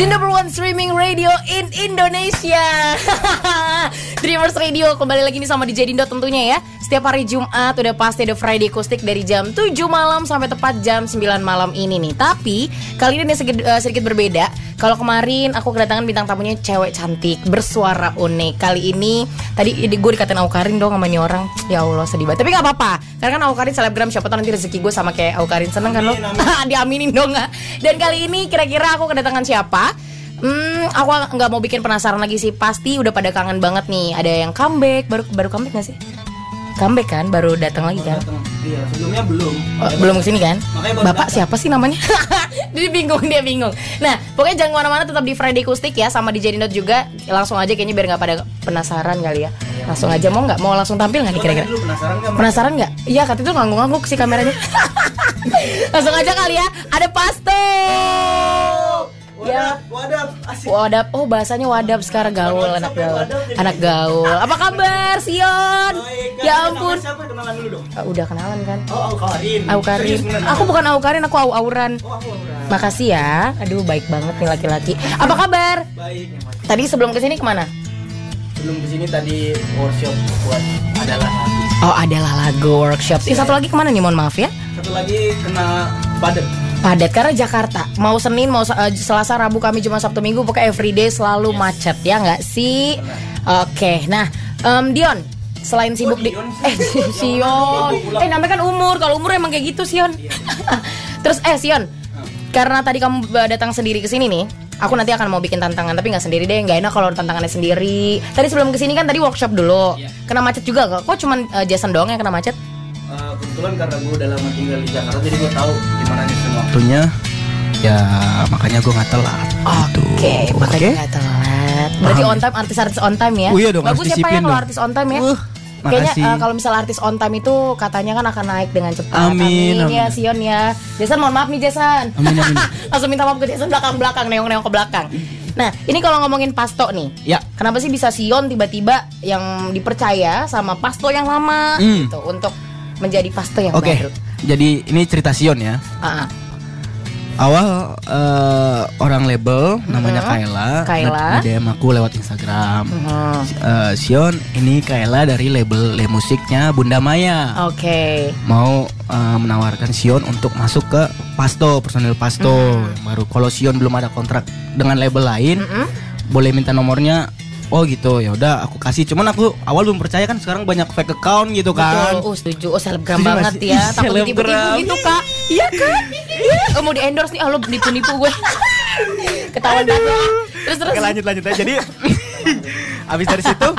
The number one streaming radio in Indonesia. Dreamers Radio kembali lagi nih sama DJ Dindo tentunya ya. Setiap hari Jumat udah pasti ada Friday Acoustic dari jam 7 malam sampai tepat jam 9 malam ini nih. Tapi kali ini sedikit, uh, sedikit berbeda. Kalau kemarin aku kedatangan bintang tamunya cewek cantik bersuara unik. Kali ini tadi gue dikatain Aukarin dong sama orang. Ya Allah sedih banget. Tapi gak apa-apa. Karena kan Aukarin selebgram siapa tau nanti rezeki gue sama kayak Aukarin Seneng kan lo? Diaminin dong gak? Dan kali ini kira-kira aku kedatangan siapa? Hmm, aku nggak mau bikin penasaran lagi sih. Pasti udah pada kangen banget nih. Ada yang comeback, baru baru comeback gak sih? Comeback kan, baru datang lagi kan? Iya, sebelumnya belum. Oh, belum ke sini kan? Bapak datang. siapa sih namanya? dia bingung, dia bingung. Nah, pokoknya jangan ke mana-mana tetap di Friday Acoustic ya sama di Jadinot juga. Langsung aja kayaknya biar nggak pada penasaran kali ya. Langsung aja mau nggak? Mau langsung tampil nggak kira-kira? Penasaran nggak? Iya, kata itu ngangguk-ngangguk sih kameranya. langsung aja kali ya. Ada Pasto. Ya. Wadap, wadap, asik. Wadap, oh bahasanya wadap sekarang gaul anak gaul, anak gaul. Apa kabar Sion? Baik? Ya ampun. Siapa kenalan dulu dong? Ah, udah kenalan kan? Oh, Aukarin. Au Karin. Aku bukan Karin, aku Au Auran. Oh, aku Auran. Makasih ya. Aduh baik banget nih laki-laki. Apa kabar? Baik, ya. Tadi sebelum ke sini ke mana? Sebelum ke sini tadi workshop buat adalah lagi. Oh adalah lagu workshop. Ih, satu lagi ke mana nih? Mohon maaf ya. Satu lagi kena padet. Padat karena Jakarta. Mau Senin, mau eh, Selasa, Rabu, Kamis, Jumat, Sabtu, Minggu, pokoknya everyday selalu macet ya nggak sih? Oke, nah em, Dion. Selain sibuk di Dion eh Sion, eh namanya kan umur. Kalau umur emang kayak gitu Sion. Terus eh Sion, karena tadi kamu datang sendiri ke sini nih, aku nanti akan mau bikin tantangan tapi nggak sendiri deh, nggak enak kalau tantangannya sendiri. Tadi sebelum ke sini kan tadi workshop dulu, Iya. kena macet juga kok. Kok cuman eh, Jason doang yang kena macet? Eh, kebetulan karena gue udah lama tinggal di Jakarta jadi gue tahu gimana nyusun waktunya. Ya makanya gue nggak telat. Oke, makanya nggak telat. Berarti on time artis-artis on time ya? Oh iya dong, Bagus harus ya ya disiplin kalau artis on time ya. Uh, Kayaknya makasih. eh, kalau misal artis on time itu katanya kan akan naik dengan cepat. Amin, amin. ya Sion ya. Jason mohon maaf nih Jason. Amin, amin. Langsung minta maaf ke Jason belakang-belakang neong-neong ke belakang. Nah, ini kalau ngomongin Pasto nih. Ya. Kenapa sih bisa Sion tiba-tiba yang dipercaya sama Pasto yang lama Hmm. gitu untuk menjadi Pasto yang Oke, baru? jadi ini cerita Sion ya. Ah, ah. Awal eh, orang label namanya Kaila, Kaila. DM aku lewat Instagram. Mhm. Eh, Sion, ini Kaila dari label le musiknya Bunda Maya. Oke. Mau eh, menawarkan Sion untuk masuk ke Pasto, personil Pasto. Hmm. Baru kalau Sion belum ada kontrak dengan label lain, Mm-mm. boleh minta nomornya. Oh gitu, ya udah aku kasih. Cuman aku awal belum percaya kan sekarang banyak fake account gitu kan. Betul, oh setuju, oh selebgram Setuju banget nggak sih? ya. Takut selebgram. gitu kak. Iya kan? oh, mau di endorse nih, ah lo nipu-nipu gue. Ketahuan banget. Terus terus. Oke lanjut lanjut. Aja. Jadi abis dari situ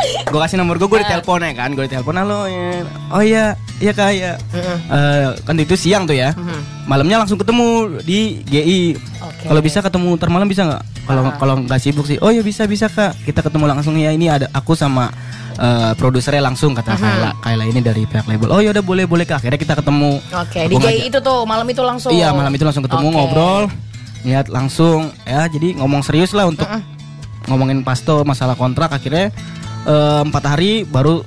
gue kasih nomor gue, gue ditelepon ya kan, gue ditelepon halo ya, oh iya, iya kak ya, Mm-mm. Eh, kan itu siang tuh ya, Mhm. malamnya langsung ketemu di GI. Oke. Kalau bisa ketemu ntar malam bisa nggak? Kalau Ah. kalau nggak sibuk sih, oh ya bisa bisa kak, kita ketemu langsung ya ini ada aku sama eh, produsernya langsung kata Mhm. Kayla, Kayla ini dari pihak label. Oh ya udah boleh boleh kak, akhirnya kita ketemu. Oke, Aku di JI itu tuh, malam itu langsung Iya malam itu langsung ketemu Oke. ngobrol Lihat langsung ya jadi ngomong serius lah untuk ngomongin pasto masalah kontrak akhirnya eh, empat hari baru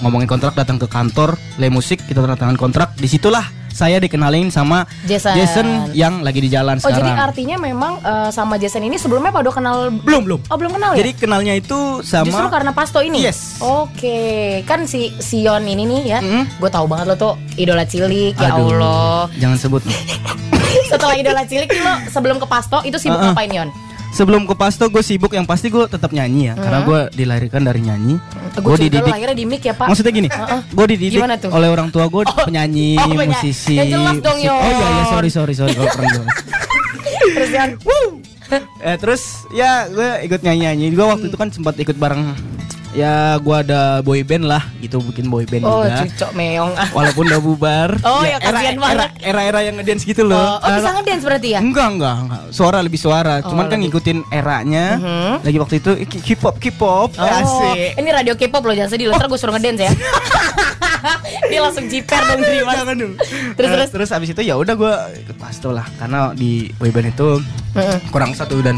ngomongin kontrak datang ke kantor Le Musik kita tanda tangan kontrak di situlah saya dikenalin sama Jason. yang lagi di jalan Oh jadi sekarang artinya memang eh, sama Jason ini sebelumnya Pak udah kenal belum belum Oh belum kenal ya? jadi kenalnya itu sama Justru karena Pasto ini. Yes. Oke, kan si Sion ini nih ya, Mm. gue tahu banget lo tuh idola cilik ya Aduh, Allah. jangan sebut Setelah idola cilik lo sebelum ke Pasto itu sibuk Uh-uh. ngapain Yon? Sebelum ke pasto gue sibuk yang pasti gue tetap nyanyi ya karena gue dilahirkan dari nyanyi Gue gue dididik lahirnya di mic ya Pak. Maksudnya gini, Heeh. gue dididik oleh orang tua gue penyanyi, oh, penyanyi. musisi. Ya jelas dong, musik-. Oh iya, iya sorry sorry sorry kalau pernah gue. Terus eh, terus ya gue ikut nyanyi nyanyi. Gue waktu itu kan sempat ikut bareng. Ya gue ada boy band lah, gitu bikin boy band oh juga. cucok meong. ah. Walaupun udah bubar. Oh, ya, kasihan banget. Era-era yang ngedance gitu Oh, loh. oh bisa ngedance berarti ya? Enggak, enggak, enggak. Suara lebih suara. Oh, Cuman kan lebih. ngikutin eranya. Mhm. Lagi waktu itu K-pop, K-pop. Oh, Asik. ini radio K-pop loh jangan sedih loh. Ntar gue suruh ngedance ya. Dia langsung jiper dong terima. Jangan dong. Terus Eh, terus. terus abis itu ya udah gue ikut pasto lah karena di boyband itu Heeh. kurang satu dan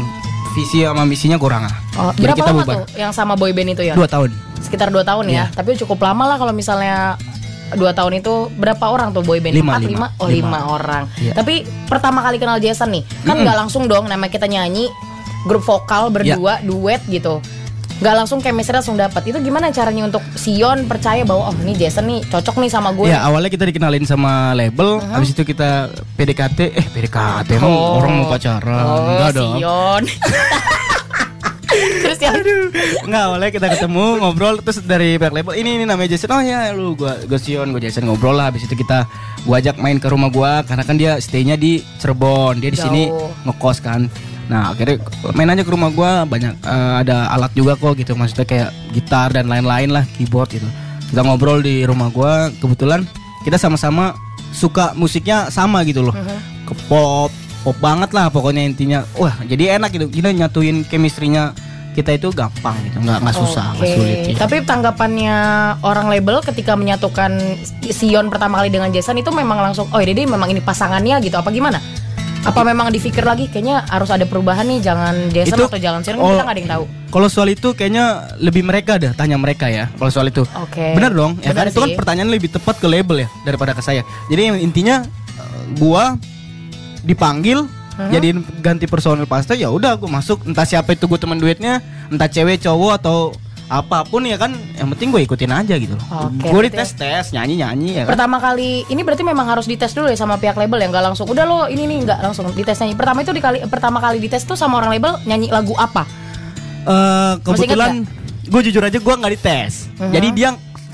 visi sama misinya kurang ah. Oh, Jadi berapa kita lama bubar. tuh yang sama boyband itu ya? Dua tahun. Sekitar 2 tahun ya. Iya. Tapi cukup lama lah kalau misalnya dua tahun itu berapa orang tuh boyband? Lima, Empat, lima. Oh Lima. lima orang. Iya. Tapi pertama kali kenal Jason nih, kan nggak langsung dong nama kita nyanyi grup vokal berdua Iya. duet gitu. Nggak langsung chemistry langsung dapat. Itu gimana caranya untuk Sion percaya bahwa oh ini Jason nih cocok nih sama gue. Ya awalnya kita dikenalin sama label, habis itu kita PDKT, eh PDKT emang Oh. orang mau pacaran, Oh, enggak dong. Sion. Terus ya Enggak, awalnya kita ketemu ngobrol terus dari pihak label ini ini namanya Jason. Oh ya lu gua gua Sion, gua Jason ngobrol lah habis itu kita gua ajak main ke rumah gua karena kan dia stay-nya di Cirebon. Dia di sini ngekos kan. Nah, akhirnya main aja ke rumah gua banyak eh, ada alat juga kok gitu maksudnya kayak gitar dan lain-lain lah, keyboard gitu. Kita ngobrol di rumah gua kebetulan kita sama-sama suka musiknya sama gitu loh. Ke pop, pop banget lah pokoknya intinya. Wah, jadi enak gitu. Kita nyatuin chemistry-nya kita itu gampang gitu, nggak nggak susah, nggak Oke. sulit. ya. Tapi tanggapannya orang label ketika menyatukan Sion pertama kali dengan Jason itu memang langsung oh ini memang ini pasangannya gitu apa gimana? Apa memang dipikir lagi kayaknya harus ada perubahan nih jangan Jason Itu- atau jangan Sion oh. kita nggak ada yang tahu. Kalau soal itu kayaknya lebih mereka dah tanya mereka ya. Kalau soal itu. Oke. Bener dong, ya kan itu kan pertanyaan lebih tepat ke label ya daripada ke saya. Jadi intinya eh, gua dipanggil Mhm. jadi ganti personil pasta ya udah gua masuk entah siapa itu gue teman duetnya, entah cewek cowok atau apa pun ya kan yang penting gue ikutin aja gitu loh. Oke, gue dites tes nyanyi nyanyi ya kan. Pertama kali ini berarti memang harus dites dulu ya sama pihak label ya nggak langsung udah lo ini nih nggak langsung dites nyanyi. Pertama itu dikali pertama kali dites tuh sama orang label nyanyi lagu apa? Eh, ingat kebetulan gue jujur aja gue nggak dites. Mhm. Jadi dia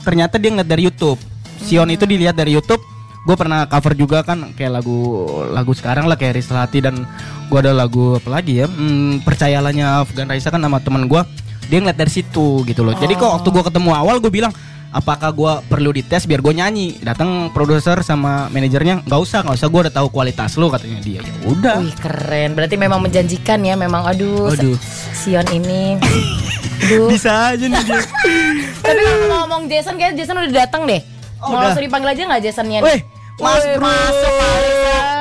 ternyata dia ngeliat dari YouTube. Sion itu dilihat dari YouTube. Gue pernah cover juga kan kayak lagu lagu sekarang lah kayak Rizalati dan gue ada lagu apa lagi ya? Hmm, percayalahnya Afgan Raisa kan sama teman gue. Dia ngeliat dari situ gitu loh. Jadi kok waktu gue ketemu awal gue bilang apakah gue perlu dites biar gue nyanyi datang produser sama manajernya nggak usah nggak usah gue udah tahu kualitas lo katanya dia ya udah Wih keren. Berarti memang menjanjikan ya memang aduh. Aduh. Sion ini. Aduh. bisa aja nih dia Tapi kalau ngomong Jason kayak Jason udah datang deh. Oh, Mau udah. langsung dipanggil aja nggak Jasonnya? nih? Weh, Mas Wih, Bro. masuk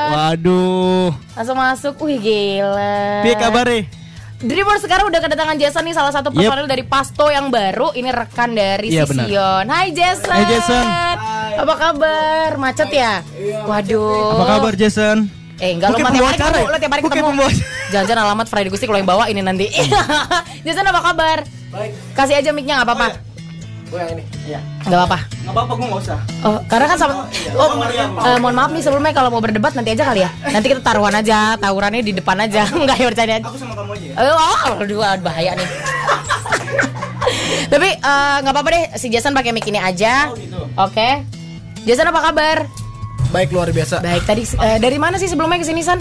waduh Langsung masuk. Wih gila. Piye kabarnya Dreamers sekarang udah kedatangan Jason nih salah satu Yep. personil dari Pasto yang baru. Ini rekan dari Iya, si benar. Sion. Hai Jason. Hai, Jason. Apa kabar? Macet ya? Waduh. Apa kabar Jason? Eh enggak lo Bukan mah tiap hari ketemu, ya? lo tiap hari ketemu. Jangan-jangan alamat Friday Gusti kalau yang bawa ini nanti. Jason apa kabar? Baik. Kasih aja mic-nya nggak apa-apa. Gue yang ini. Iya. Nggak apa-apa. Gak apa-apa gue gak usah Oh, karena kan sama Oh, eh, mohon maaf nih sebelumnya kalau mau berdebat nanti aja kali ya. Nanti kita taruhan aja, tawurannya di depan aja. Enggak ya bercanda. Aku sama kamu aja ya Eh, Oh, aduh, bahaya nih. Tapi eh, nggak apa-apa deh, si Jason pakai mic ini aja. Oke. Jason apa kabar? Baik luar biasa. Baik, tadi eh, dari mana sih sebelumnya ke sini San?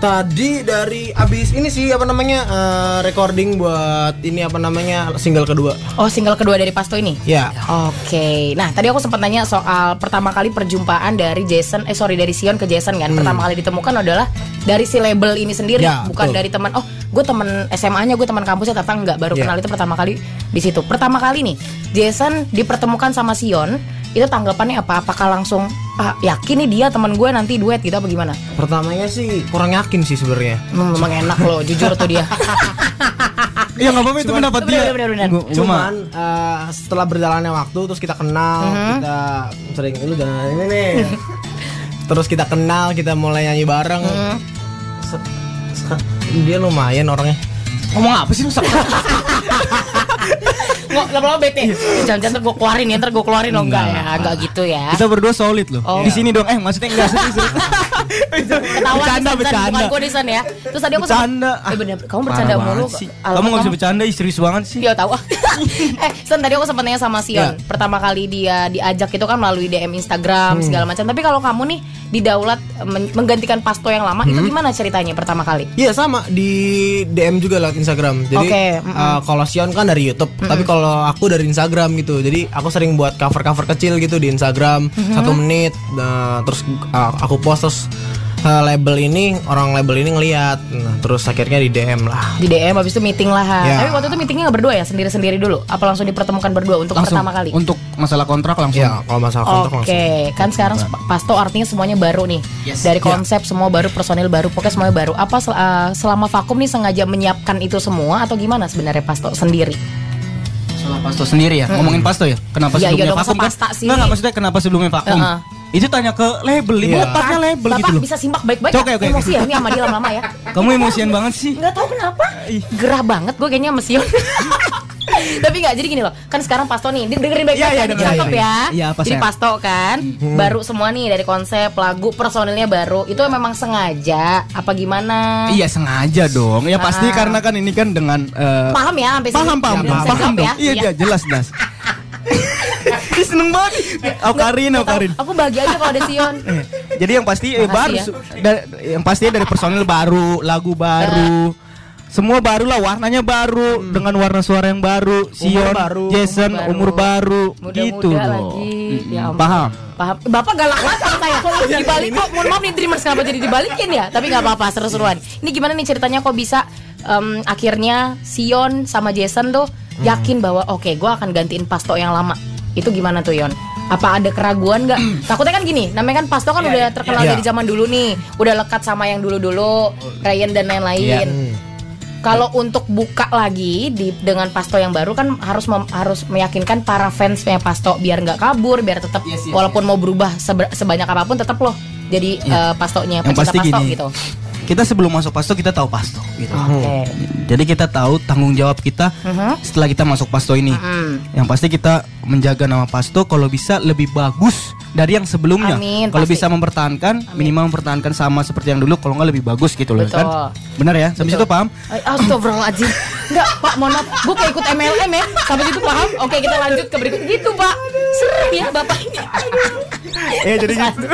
Tadi dari abis ini sih apa namanya eh, recording buat ini apa namanya single kedua. Oh, single kedua dari Pasto ini. Ya. Oke, nah tadi aku sempat nanya soal pertama kali perjumpaan dari Jason, eh sorry dari Sion ke Jason kan. Pertama kali ditemukan adalah dari si label ini sendiri, Ya, bukan betul. dari teman. Oh, gue teman SMA-nya, gue teman kampusnya, ternyata enggak. Baru Ya. kenal itu pertama kali di situ. Pertama kali nih, Jason dipertemukan sama Sion, itu tanggapannya apa? Apakah langsung, ah yakin nih dia teman gue nanti duet gitu apa gimana? Pertamanya sih kurang yakin sih sebenarnya. Hmm, memang enak loh, jujur tuh dia. Iya gak apa-apa itu pendapat dia bener, bener, bener. Mah- Cuman eh, setelah berjalannya waktu terus kita kenal, kita sering lu jangan ini nih. terus kita kenal, kita mulai nyanyi bareng. Se- se- dia lumayan orangnya. Ngomong apa sih lu Nggak, lama-lama bete. Jangan-jangan ntar gue keluarin ya, ntar gue keluarin loh enggak ya, enggak gitu ya. Kita berdua solid loh Oh. Di sini dong Eh maksudnya enggak serius serius. Ketahuan Bercanda bercanda bukan gue San ya. Terus tadi aku Bercanda Eh bener, kamu bercanda mulu. sih. Kamu gak bisa bercanda ih, serius banget sih Iya tahu. eh, San tadi aku sempat nanya sama Sion. Ya. Pertama kali dia diajak itu kan melalui DM Instagram segala macam. Tapi kalau kamu nih didaulat men- menggantikan Pasto yang lama, itu gimana ceritanya pertama kali? Iya sama di DM juga lewat Instagram. Jadi Oke, eh, kalau Sion kan dari YouTube, tapi kalau aku dari Instagram gitu. Jadi aku sering buat cover-cover kecil gitu di Instagram satu menit. Nah, terus eh, aku post terus eh, label ini orang label ini ngeliat. Nah, terus akhirnya di DM lah. Di DM habis itu meeting lah. Ya. Tapi waktu itu meetingnya nggak berdua ya, sendiri-sendiri dulu. Apa langsung dipertemukan berdua untuk Langsung pertama kali? Untuk masalah kontrak langsung Ya kalau masalah kontak Oke, langsung. kan sekarang Pasto artinya semuanya baru nih. Yes. Dari konsep semua baru, personil baru, pokoknya semuanya baru. Apa sel- uh, selama vakum nih sengaja menyiapkan itu semua atau gimana sebenarnya Pasto sendiri? Masalah pasto sendiri ya. Ngomongin pasto ya. Kenapa iya sebelumnya vakum kan? sih. Enggak, enggak maksudnya kenapa sebelumnya vakum? Heeh. Itu tanya ke label, ini Iya. letaknya label Bapak gitu loh. bisa simak baik-baik. Oke, oke. Emosi ya ini sama dia lama-lama ya. Kamu emosian banget sih. Nggak tahu kenapa. Gerah banget gue kayaknya sama Sion. Tapi nggak jadi gini loh Kan sekarang Pasto nih Dengerin baik-baik Iya, iya, kan, ini dengerin, cakep ya apa, Jadi? Pasto kan Baru semua nih dari konsep Lagu personilnya baru Itu memang sengaja Apa gimana Iya sengaja dong. Ya pasti Ah. karena kan ini kan dengan eh, Paham ya sampai sini? paham paham paham, paham ya? Iya iya jelas Ih, seneng banget. Oh Karin, oh tahu, Karin. Aku bahagia aja kalau ada Sion Eh, Jadi yang pasti eh, baru ya. da- yang pasti dari personil baru, lagu baru. Semua baru lah, warnanya baru dengan warna suara yang baru. Sion, baru. Jason, Umur baru. umur baru, Muda-muda gitu loh. Mm-mm, Ya. Paham? Paham Bapak galak banget sama saya Dibalik kok Mohon maaf nih Dreamers Kenapa jadi dibalikin ya Tapi nggak apa-apa Seru-seruan Ini gimana nih ceritanya kok bisa em, Akhirnya Sion sama Jason tuh Yakin bahwa Oke gue akan gantiin Pasto yang lama Itu gimana tuh Yon apa ada keraguan nggak? Takutnya kan gini, namanya kan Pasto kan udah terkenal Iya. dari zaman dulu nih, udah lekat sama yang dulu-dulu, Ryan dan lain-lain. Hmm. Kalau untuk buka lagi di dengan Pasto yang baru kan harus mem- harus meyakinkan para fansnya Pasto biar nggak kabur, biar tetap Yes, yes, walaupun mau berubah sebanyak apa pun tetap loh jadi eh, Pastonya Yang pecinta pasti Pasto gini. gitu. Kita sebelum masuk pasto kita tahu pasto gitu. Oke. Jadi kita tahu tanggung jawab kita Mhm. setelah kita masuk pasto ini. Mhm. Yang pasti kita menjaga nama pasto kalau bisa lebih bagus dari yang sebelumnya. Amin, kalau pasti. bisa mempertahankan, minimal mempertahankan sama seperti yang dulu. Kalau nggak lebih bagus gitu loh Betul. kan. Benar ya? Sampai situ paham? Astagfirullahaladzim Enggak Pak mohon maaf Gue kayak ikut MLM ya Sampai situ paham Oke kita lanjut ke berikut Gitu Pak Serem ya Bapak ini Eh jadi gitu.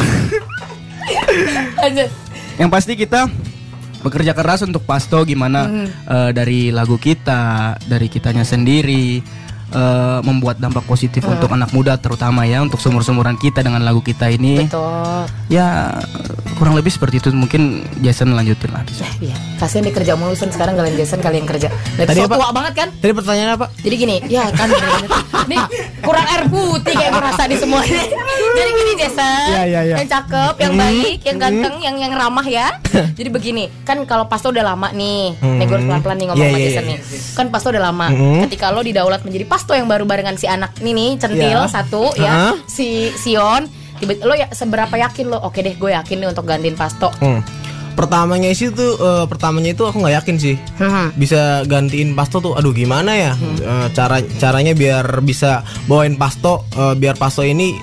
Lanjut yang pasti kita bekerja keras untuk pasto gimana Hmm. eh, dari lagu kita, dari kitanya sendiri eh, membuat dampak positif Hmm. untuk anak muda terutama ya untuk sumur-sumuran kita dengan lagu kita ini. Betul Ya kurang lebih seperti itu mungkin Jason lanjutin lah. Iya Kasian dia kerja mulu Sen. Sekarang kalian Jason Kalian kerja Lihat Tadi so apa? tua banget kan Tadi pertanyaannya apa? Jadi gini, ya kan. Nih kurang air putih kayak gue rasa di semua ini. Jadi gini Jason, Iya, iya, iya. yang cakep, yang baik, yang ganteng, yang yang ramah ya. Jadi begini, kan kalau Pasto udah lama nih, nih gue pelan-pelan nih ngomong Iya, sama iya, Jason iya. nih. Kan Pasto udah lama. Mhm. Ketika lo didaulat menjadi Pasto yang baru barengan si anak ini nih, centil Iya. satu ya, Hah? si Sion. Tiba lo ya seberapa yakin lo? Oke deh, gue yakin nih untuk gantiin Pasto. Hmm. Pertamanya sih tuh eh, pertamanya itu aku nggak yakin sih. Hmm. Bisa gantiin Pasto tuh aduh gimana ya? Eh, cara caranya biar bisa bawain Pasto eh, biar Pasto ini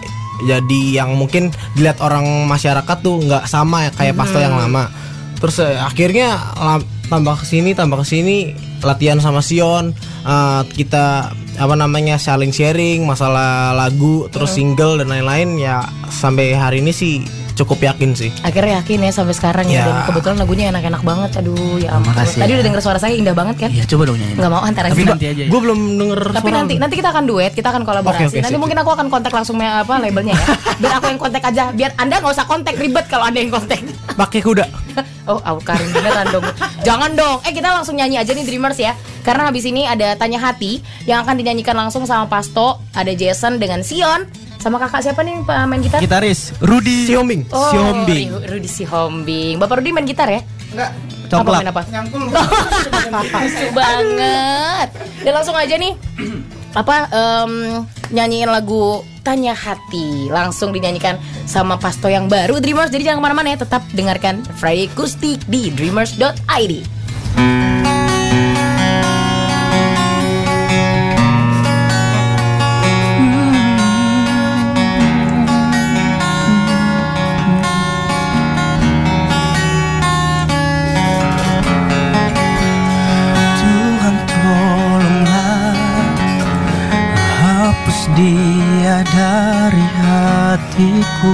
jadi yang mungkin dilihat orang masyarakat tuh nggak sama ya kayak Pasto yang lama. Terus eh, akhirnya tambah ke sini tambah ke sini latihan sama Sion eh, kita apa namanya saling sharing masalah lagu terus single dan lain-lain ya sampai hari ini sih cukup yakin sih. Akhirnya yakin ya sampai sekarang ya. Ya. Dan kebetulan lagunya enak-enak banget. Aduh ya ampun. Makasih Tadi ya. udah denger suara saya indah banget kan? Iya coba dong nyanyi. Nggak mau antara Tapi nanti aja ya. Gue belum denger Tapi suara nanti nanti kita akan duet, kita akan kolaborasi. Oke, oke, nanti siap, mungkin aku akan kontak langsung me- apa labelnya ya. Biar aku yang kontak aja. Biar Anda nggak usah kontak ribet kalau Anda yang kontak. pakai kuda. oh, aku Karin beneran dong. Jangan dong. Eh kita langsung nyanyi aja nih Dreamers ya. Karena habis ini ada tanya hati yang akan dinyanyikan langsung sama Pasto, ada Jason dengan Sion, sama kakak siapa nih Pak main gitar? Gitaris Rudy Siombing. Oh, Siombing. Ru- Rudy Sihombing. Bapak Rudy main gitar ya? Enggak. Apa Congklak. main apa? Lucu banget. Dan langsung aja nih apa em, nyanyiin lagu Tanya Hati langsung dinyanyikan sama Pasto yang baru Dreamers jadi jangan ke mana-mana ya tetap dengarkan Friday Kustik di dreamers.id hatiku.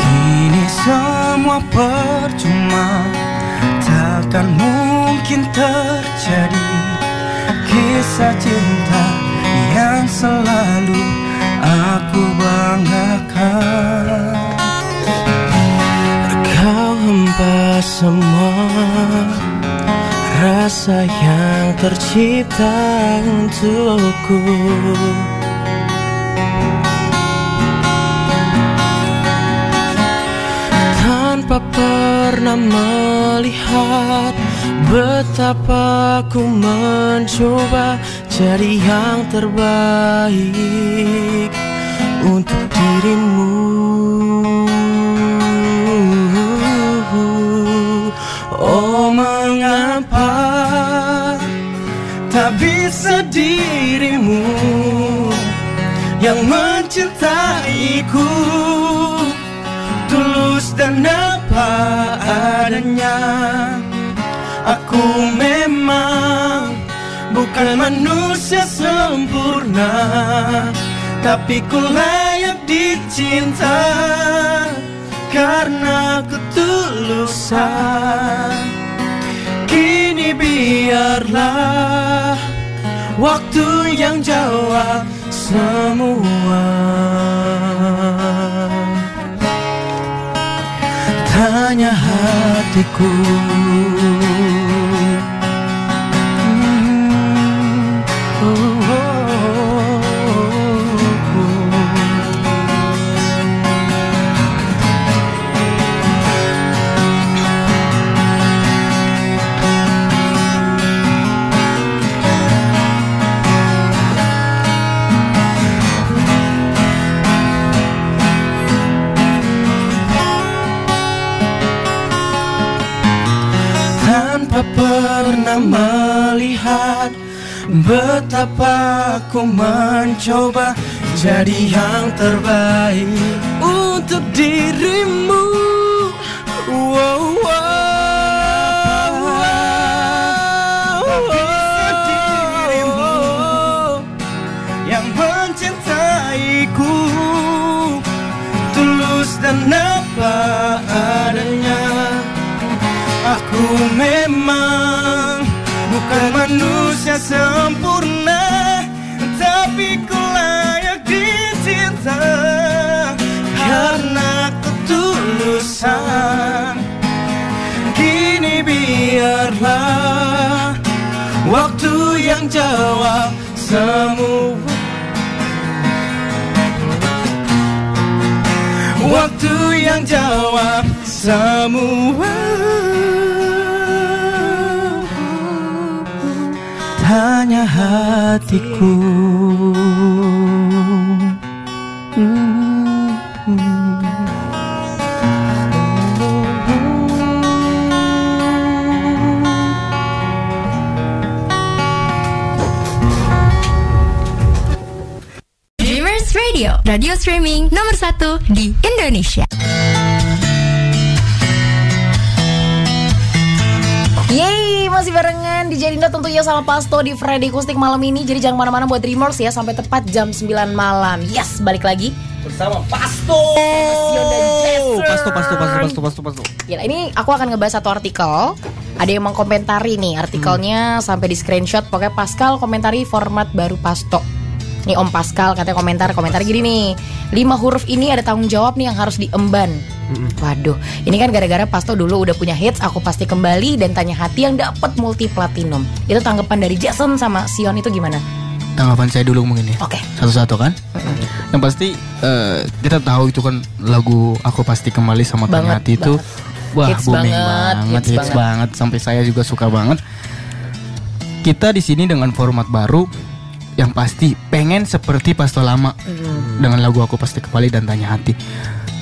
Kini semua percuma Takkan mungkin terjadi Kisah cinta yang selalu rasa yang tercipta untukku. Tanpa per pernah melihat betapa ku mencoba jadi yang terbaik untuk dirimu. Oh mengapa bisa dirimu yang mencintaiku. Tulus dan apa adanya aku memang bukan manusia sempurna tapi ku layak dicinta karena ketulusan. Kini biarlah waktu yang jawab semua. Tanya hatiku pernah melihat betapa ku mencoba jadi yang terbaik untuk dirimu. Wow, wow, wow. yang mencintaiku tulus dan apa adanya. Aku memang bukan manusia sempurna Tapi ku layak dicinta. Karena ketulusan Kini biarlah Waktu yang jawab semua. Waktu yang jawab semua Tanya hatiku Radio, radio streaming nomor satu di Indonesia. Jadindo tentunya sama Pasto di Friday Kustik malam ini. Jadi jangan mana-mana buat Dreamers ya sampai tepat jam 9 malam. Yes, balik lagi. Bersama Pasto. Pasto, Pasto, Pasto, Pasto, Pasto, Pasto. Gila, ini aku akan ngebahas satu artikel. Ada yang mengkomentari nih artikelnya sampai di screenshot. Pokoknya Pascal komentari format baru Pasto. Nih Om Pascal katanya komentar Komentar gini nih. Lima huruf ini ada tanggung jawab nih yang harus diemban Waduh, ini kan gara-gara Pasto dulu udah punya hits Aku pasti kembali dan tanya hati yang dapat multi platinum Itu tanggapan dari Jason sama Sion itu gimana? Tanggapan saya dulu mungkin ya. Oke Satu-satu kan. Yang pasti eh, kita tahu itu kan lagu aku pasti kembali sama Tanya Banget, Hati itu wah Hits booming banget, banget, hits hits, banget. banget. sampai saya juga suka banget. Kita di sini dengan format baru yang pasti pengen seperti Pasto lama dengan lagu aku pasti kembali dan Tanya Hati.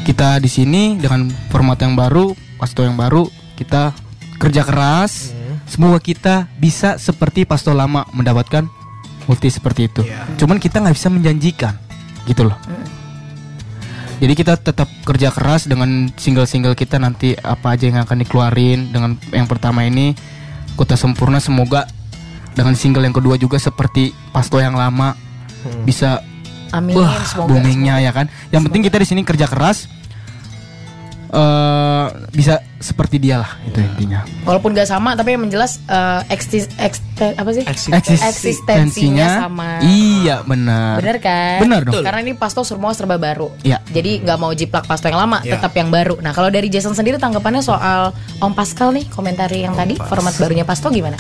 Kita di sini dengan format yang baru, Pasto yang baru, kita kerja keras. Semua kita bisa seperti Pasto lama mendapatkan multi seperti itu. Cuman kita nggak bisa menjanjikan, gitu loh. Jadi kita tetap kerja keras dengan single-single kita nanti apa aja yang akan dikeluarin dengan yang pertama ini Kota Sempurna semoga dengan single yang kedua juga seperti Pasto yang lama bisa Amin wah semoga boomingnya ya kan. Yang penting kita di sini kerja keras eh bisa seperti dia lah itu intinya. Walaupun gak sama tapi yang menjelas eh, eksis, ekste- apa sih? Eksis- Eksistensinya sama. Iya benar. Bener kan? Bener dong. Karena ini Pasto semua serba baru. Iya. Jadi nggak mau jiplak Pasto yang lama, Iya. tetap yang baru. Nah kalau dari Jason sendiri tanggapannya soal Om Pascal nih komentari yang tadi format barunya Pasto gimana?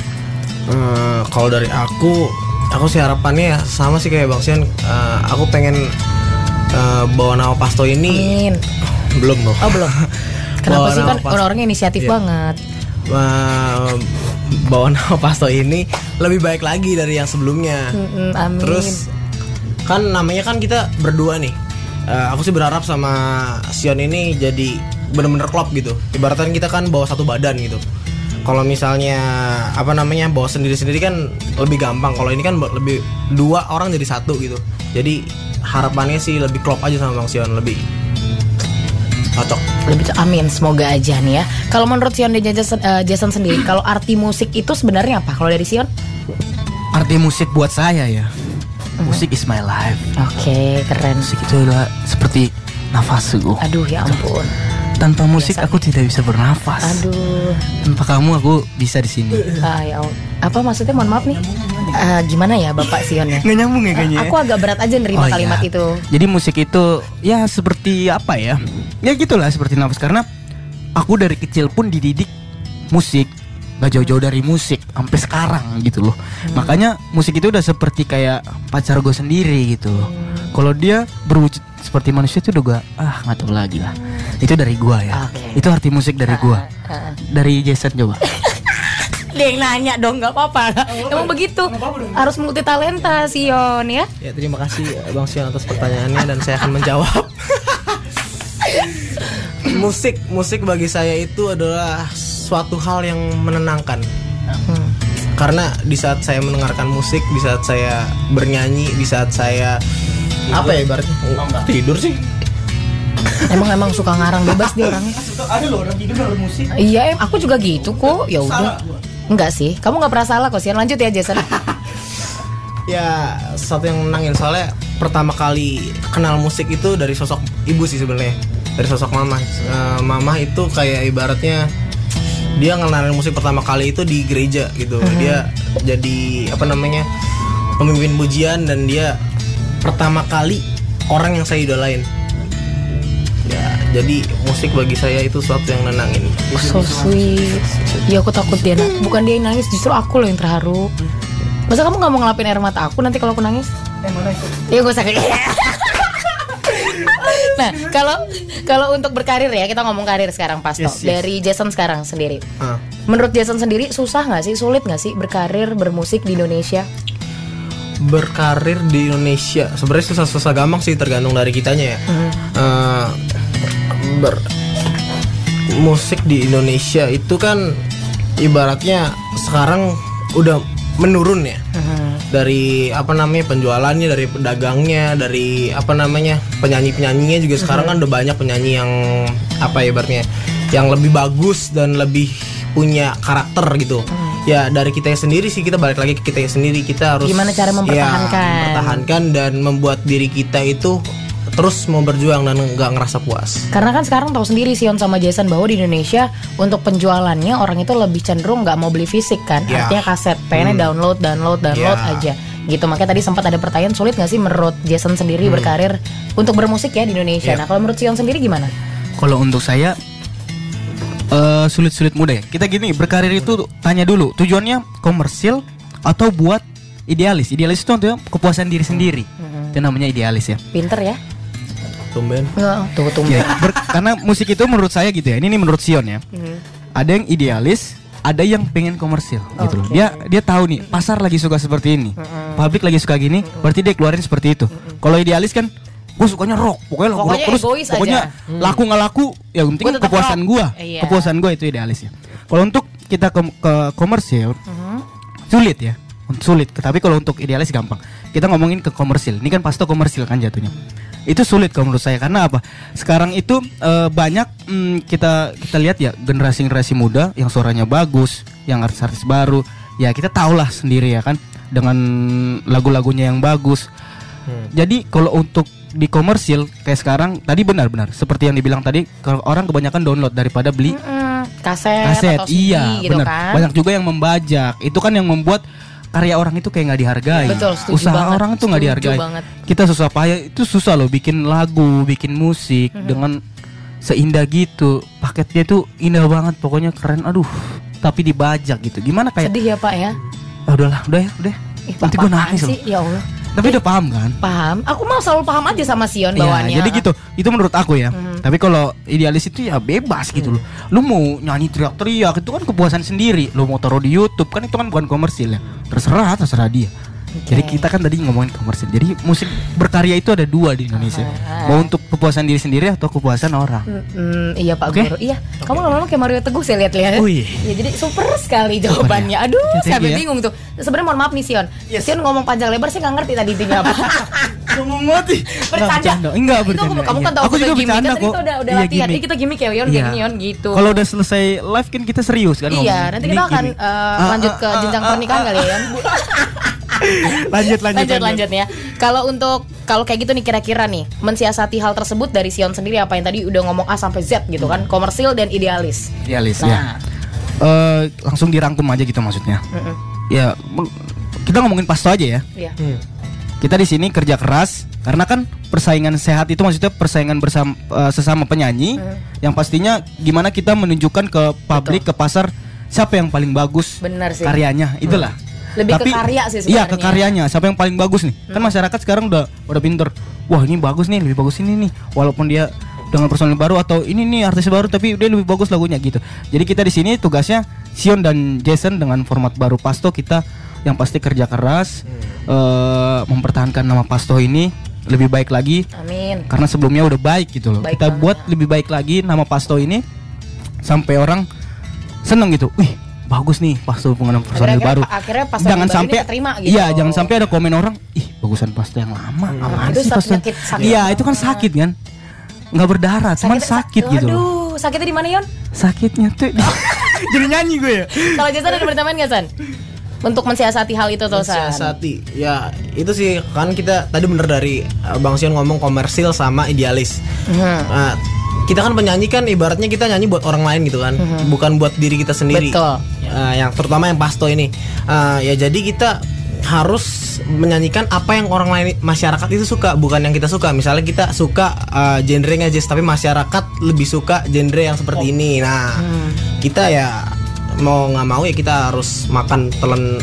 Eh, kalau dari aku, aku sih harapannya ya sama sih kayak Bang Sian. Eh, aku pengen eh, bawa nama Pasto ini Amin. Belum loh. Oh belum. Kenapa bawa sih kan orang-orangnya inisiatif Iya. banget. bawa nama Pasto ini lebih baik lagi dari yang sebelumnya. Mm-mm, amin. Terus kan namanya kan kita berdua nih. Eh, aku sih berharap sama Sion ini jadi bener-bener klop gitu. Ibaratnya kita kan bawa satu badan gitu. Kalau misalnya apa namanya bawa sendiri-sendiri kan lebih gampang. Kalau ini kan lebih dua orang jadi satu gitu. Jadi harapannya sih lebih klop aja sama Bang Sion lebih cocok. lebih amin semoga aja nih ya. Kalau menurut Sion dan Jason, eh, Jason sendiri, kalau arti musik itu sebenarnya apa? Kalau dari Sion? Arti musik buat saya ya. Musik is my life. Oke, keren. Musik itu adalah seperti nafasku. Aduh ya ampun. Tanpa musik Biasa aku tidak bisa bernafas. Aduh. Tanpa kamu aku bisa di sini. Ah, ya. Apa maksudnya? Mohon maaf nih. Ah, gimana ya Bapak Sion ya? Nggak nyambung ya kayaknya. Aku agak berat aja nerima Oh, iya. kalimat itu. Jadi musik itu ya seperti apa ya? Ya gitulah seperti nafas karena aku dari kecil pun dididik musik gak jauh-jauh dari musik sampai sekarang gitu loh. Makanya musik itu udah seperti kayak pacar gue sendiri gitu. loh. Kalau dia berwujud seperti manusia itu udah gue ah nggak tahu lagi lah. Itu dari gua ya. Oke. Itu arti musik dari gua. Ah, ah. Dari Jason coba. Dia yang nanya dong, nggak apa-apa. Emang begitu. Harus multi talenta Sion ya. Ya terima kasih Bang Sion atas pertanyaannya dan saya akan menjawab. musik musik bagi saya itu adalah suatu hal yang menenangkan. Hmm. Karena di saat saya mendengarkan musik, di saat saya bernyanyi, di saat saya apa ya ibaratnya tidur sih. Emang emang suka ngarang bebas dia orangnya. Ada loh orang tidur dalam musik. Iya, em, aku juga gitu kok. Ya udah. Enggak sih. Kamu nggak pernah salah kok, Sian. Lanjut ya, Jason. Ya satu yang menangin soalnya pertama kali kenal musik itu dari sosok ibu sih sebenarnya dari sosok mama. Eh, mama itu kayak ibaratnya dia ngenalin musik pertama kali itu di gereja gitu. Dia jadi apa namanya pemimpin pujian dan dia pertama kali orang yang saya idolain. Ya jadi musik bagi saya itu sesuatu yang nenangin. So sweet. Ya aku takut dia na- bukan dia yang nangis, justru aku loh yang terharu. Masa kamu nggak mau ngelapin air mata aku nanti kalau aku nangis? Iya gue sakit. nah kalau kalau untuk berkarir ya kita ngomong karir sekarang Pasto Yes, yes. dari Jason sekarang sendiri. Ah. Menurut Jason sendiri susah nggak sih, sulit nggak sih berkarir bermusik di Indonesia? berkarir di Indonesia sebenarnya susah-susah gampang sih tergantung dari kitanya ya Eh, ber musik di Indonesia itu kan ibaratnya sekarang udah menurun ya dari apa namanya penjualannya dari pedagangnya dari apa namanya penyanyi penyanyinya juga sekarang kan udah banyak penyanyi yang apa ya ibaratnya yang lebih bagus dan lebih punya karakter gitu. Ya dari kita sendiri sih kita balik lagi ke kita sendiri. Kita harus Gimana cara ya, mempertahankan? mempertahankan dan membuat diri kita itu terus mau berjuang dan nggak ngerasa puas Karena kan sekarang tahu sendiri Sion sama Jason bahwa di Indonesia untuk penjualannya orang itu lebih cenderung nggak mau beli fisik kan, Ya. artinya kaset, pengennya download, download, download Ya. aja. Gitu makanya tadi sempat ada pertanyaan sulit nggak sih menurut Jason sendiri berkarir untuk bermusik ya di Indonesia. Ya. Nah kalau menurut Sion sendiri gimana? Kalau untuk saya eh, sulit-sulit mudah ya. Kita gini berkarir itu tanya dulu tujuannya komersil atau buat idealis. Idealis itu untuk kepuasan diri sendiri. Itu namanya idealis ya. Pinter ya? Tumben tuh. Ya, ber- karena musik itu menurut saya gitu ya. Ini, ini menurut Sion ya. Ada yang idealis, ada yang pengen komersil gitu loh. Dia dia tahu nih pasar lagi suka seperti ini, publik lagi suka gini, berarti dia keluarin seperti itu. Kalau idealis kan, gue sukanya rock, pokoknya lagu rock Pokoknya terus, pokoknya aja. laku nggak laku, ya penting Gua kepuasan gue, Iya. kepuasan gue itu idealis ya. Kalau untuk kita ke, ke komersil, sulit ya, sulit. Tapi kalau untuk idealis gampang. Kita ngomongin ke komersil, ini kan pasti komersil kan jatuhnya. Itu sulit kalau menurut saya karena apa? Sekarang itu eh, banyak mm, kita kita lihat ya generasi-generasi muda yang suaranya bagus, yang artis-artis baru, ya kita tahulah sendiri ya kan dengan lagu-lagunya yang bagus. Jadi kalau untuk di komersil kayak sekarang tadi benar-benar seperti yang dibilang tadi kalau orang kebanyakan download daripada beli Hmm, kaset, kaset atau CD iya gitu benar kan? banyak juga yang membajak itu kan yang membuat karya orang itu kayak nggak dihargai Betul, usaha banget, orang tuh nggak dihargai banget. kita susah payah itu susah loh bikin lagu bikin musik Mm-hmm. dengan seindah gitu paketnya tuh indah banget pokoknya keren aduh tapi dibajak gitu gimana kayak Sedih ya Pak ya? ah, udahlah udah ya udah Ih, nanti gue nangis loh sih? Ya Allah. Tapi udah paham kan? Paham? Aku mau selalu paham aja sama Sion Iya, bawaannya. jadi gitu. Itu menurut aku ya. Hmm. Tapi kalau idealis itu ya bebas gitu loh. Lu mau nyanyi teriak-teriak itu kan kepuasan sendiri. Lu mau taruh di YouTube kan itu kan bukan komersil ya. Terserah, terserah dia. Jadi kita kan tadi ngomongin komersil. Jadi musik berkarya itu ada dua di Indonesia. Ah. Mau untuk kepuasan diri sendiri atau kepuasan orang. Hmm, iya Pak Oke. Guru. Iya, kamu lama-lama kayak Mario Teguh saya lihat-lihat. Wih. Ya, jadi super sekali jawabannya. Aduh, Thank saya you ya. bingung tuh. Sebenarnya mohon maaf nih Sion. Sion ngomong panjang lebar saya nggak ngerti tadi intinya apa. Ngomong mati. bercanda. Enggak bercanda. kamu kan iya. tahu Aku juga gimmick, bercanda kan kok. Itu udah udah Iya, latihan. Ini kita gimmick ya, Yon, Iya. Yon gitu. Kalau udah selesai live kan kita serius kan Iya, nanti kita akan eh, Ah, lanjut ah, ke ah, jenjang ah, pernikahan ah, kali ya, Yon. Lanjut lanjut lanjut lanjut ya. Kalau untuk kalau kayak gitu nih kira-kira nih mensiasati hal tersebut dari Sion sendiri apa yang tadi udah ngomong A sampai Z gitu kan, komersil dan idealis. Idealis Nah. ya. Eh, langsung dirangkum aja gitu maksudnya. Mm-mm. Ya, kita ngomongin pasto aja ya. Iya. Hmm. Kita di sini kerja keras karena kan persaingan sehat itu maksudnya persaingan bersama eh, sesama penyanyi Hmm. yang pastinya gimana kita menunjukkan ke publik ke pasar siapa yang paling bagus Benar sih. karyanya itulah. Lebih ke karya sih Iya, sebenarnya. ke karyanya. Siapa yang paling bagus nih? Kan masyarakat sekarang udah udah pinter. Wah, ini bagus nih, lebih bagus ini nih. Walaupun dia dengan personil baru atau ini nih artis baru tapi dia lebih bagus lagunya gitu. Jadi kita di sini tugasnya Sion dan Jason dengan format baru Pasto kita yang pasti kerja keras eh, mempertahankan nama Pasto ini lebih baik lagi Amin. karena sebelumnya udah baik gitu loh. Baik kita banget. buat lebih baik lagi nama Pasto ini sampai orang seneng gitu. Wih, bagus nih Pasto pengenam personil Akhirnya- baru. akhirnya Pasto jangan baru sampai ini keterima gitu. Iya, jangan sampai ada komen orang, ih bagusan Pasto yang lama. Apaan Itu sih sakit- sakit. Iya, itu kan sakit kan. nggak berdarah, cuman sakit gitu. Aduh, sakitnya di mana Yon? Sakitnya tuh jadi nyanyi gue ya. Kalau Jason ada berteman nggak San? Untuk mensiasati hal itu tuh San. Mensiasati ya itu sih kan kita tadi bener dari uh, Bang Sion ngomong komersil sama idealis. Mhm. Nah, kita kan penyanyi kan ibaratnya kita nyanyi buat orang lain gitu kan, bukan buat diri kita sendiri. Betul. Uh, yang terutama yang pasto ini, Uh, ya jadi kita harus menyanyikan apa yang orang lain masyarakat itu suka, bukan yang kita suka. Misalnya kita suka uh, genrenya jazz, tapi masyarakat lebih suka genre yang seperti ini. Nah, Hmm. kita ya mau nggak mau ya kita harus makan telan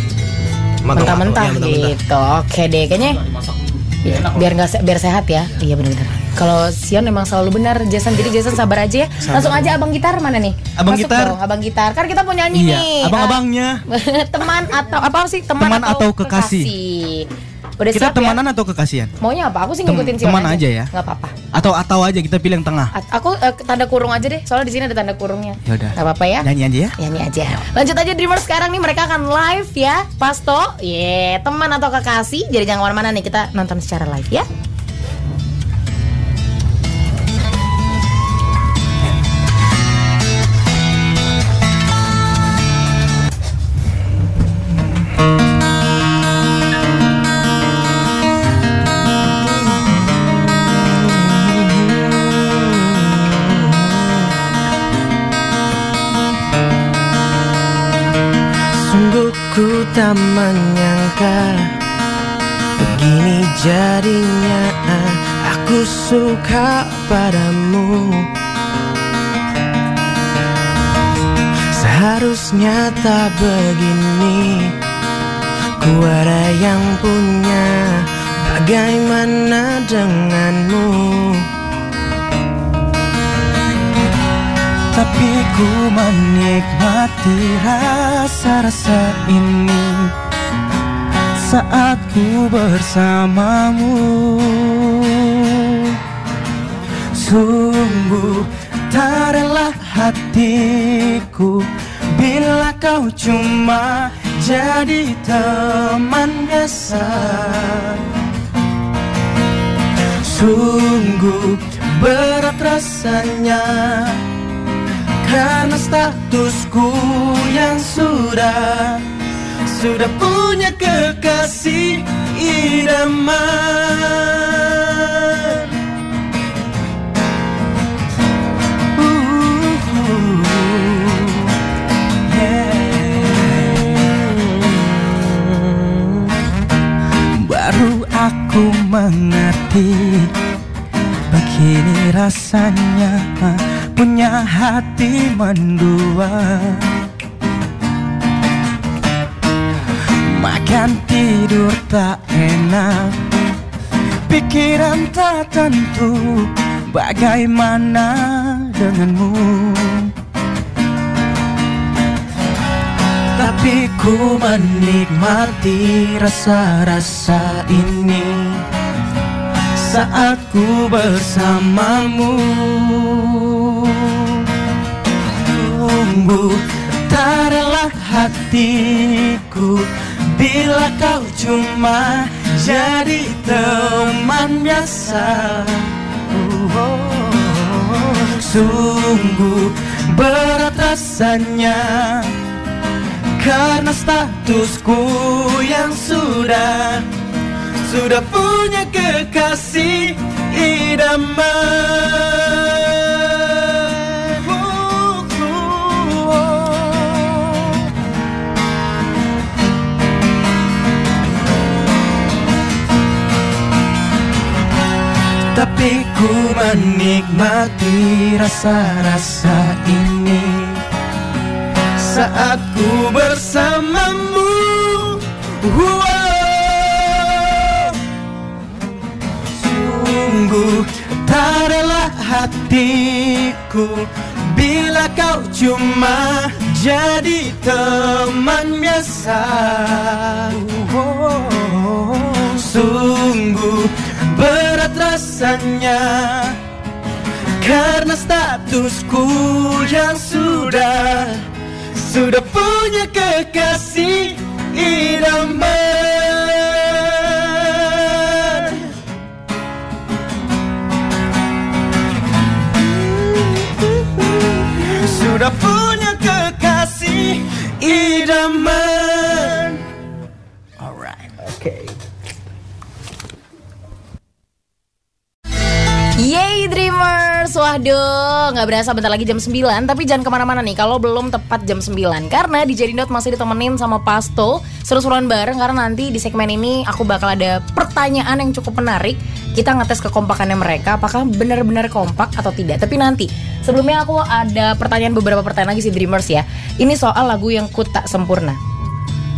Mentah-mentah Ya, gitu. Oke deh, kayaknya Bi- biar nggak biar sehat ya. Iya benar-benar. Kalau Sion memang selalu benar, Jason jadi Jason sabar aja ya. Langsung aja abang gitar mana nih? Abang Masuk gitar. dong, abang gitar. Kan kita mau nyanyi Iya, nih. abang-abangnya. Teman atau apa sih? Teman, Teman atau kekasih. Udah Kita siap temanan ya? atau kekasihan? Maunya apa? Aku sih Tem- ngikutin Sion teman aja ya. Nggak apa-apa. Atau atau aja kita pilih yang tengah. A- Aku eh, tanda kurung aja deh. Soalnya di sini ada tanda kurungnya. Ya udah. Nggak apa-apa ya. Nyanyi aja ya. Nyanyi aja. Lanjut aja Dreamers sekarang nih mereka akan live ya. Pasto, ye teman atau kekasih. Jadi jangan ke mana-mana nih kita nonton secara live ya. Tak menyangka Begini jadinya. Aku suka padamu. Seharusnya tak begini. Ku ada yang punya. Bagaimana denganmu Tapi ku menikmati rasa-rasa ini Saat ku bersamamu. Sungguh tak rela hatiku Bila kau cuma jadi teman biasa. Sungguh berat rasanya Karena statusku yang sudah Sudah punya kekasih idaman Uh, yeah. Baru aku mengerti Begini rasanya punya hati mendua. Makan tidur tak enak Pikiran tak tentu Bagaimana denganmu. Tapi ku menikmati rasa-rasa ini Saat ku bersamamu Tak rela hatiku. Bila kau cuma jadi teman biasa Sungguh berat rasanya. Karena statusku yang sudah Sudah punya kekasih idaman menikmati rasa-rasa ini Saat ku bersamamu. Sungguh tak rela hatiku Bila kau cuma jadi teman biasa. Sungguh berat rasanya Karena statusku yang sudah Sudah punya kekasih idaman. Sudah punya kekasih idaman Waduh nggak berasa bentar lagi jam 9 Tapi jangan ke mana-mana nih Kalau belum tepat jam 9 Karena di Jadi masih ditemenin sama Pasto Seru-seruan bareng Karena nanti di segmen ini Aku bakal ada pertanyaan yang cukup menarik. Kita ngetes kekompakannya mereka Apakah benar-benar kompak atau tidak. Tapi nanti Sebelumnya aku ada pertanyaan Beberapa pertanyaan lagi sih Dreamers ya. Ini soal lagu yang ku tak sempurna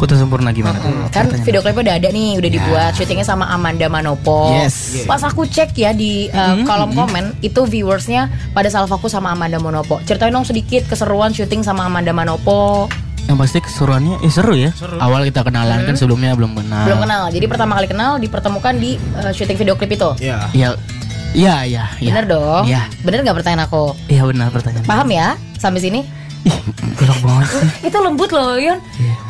Tak sempurna gimana tuh? Kan video klipnya udah ada nih, udah Ya. dibuat syutingnya sama Amanda Manopo. Yes. Pas aku cek ya di uh, kolom komen itu viewersnya pada salah fokus sama Amanda Manopo. Ceritain dong sedikit keseruan syuting sama Amanda Manopo. Yang pasti keseruannya eh seru ya. Awal kita kenalan kan sebelumnya belum kenal. Belum kenal. Jadi pertama kali kenal dipertemukan di uh, syuting video klip itu. Ya. Iya. Iya, iya, iya. Bener dong. Iya. Bener nggak pertanyaan aku? Iya benar pertanyaan. Paham ya sampai sini? Ih, gelap banget sih. Itu lembut loh, Yon.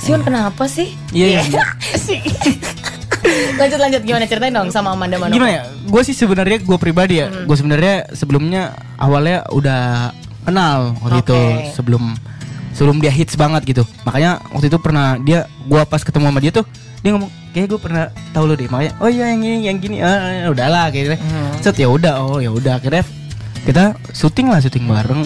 Sion kenapa sih? Iya, iya. Sih. lanjut lanjut gimana ceritain dong sama Amanda Manopo. Gimana ya? Gue sih sebenarnya gue pribadi ya. Gue sebenarnya sebelumnya awalnya udah kenal waktu Oke. itu sebelum sebelum dia hits banget gitu. Makanya waktu itu pernah dia gue pas ketemu sama dia tuh dia ngomong kayak gue pernah tahu lo deh makanya oh iya yang ini yang gini ah udahlah kayak gitu. Set ya udah oh ya udah akhirnya kita syuting lah syuting bareng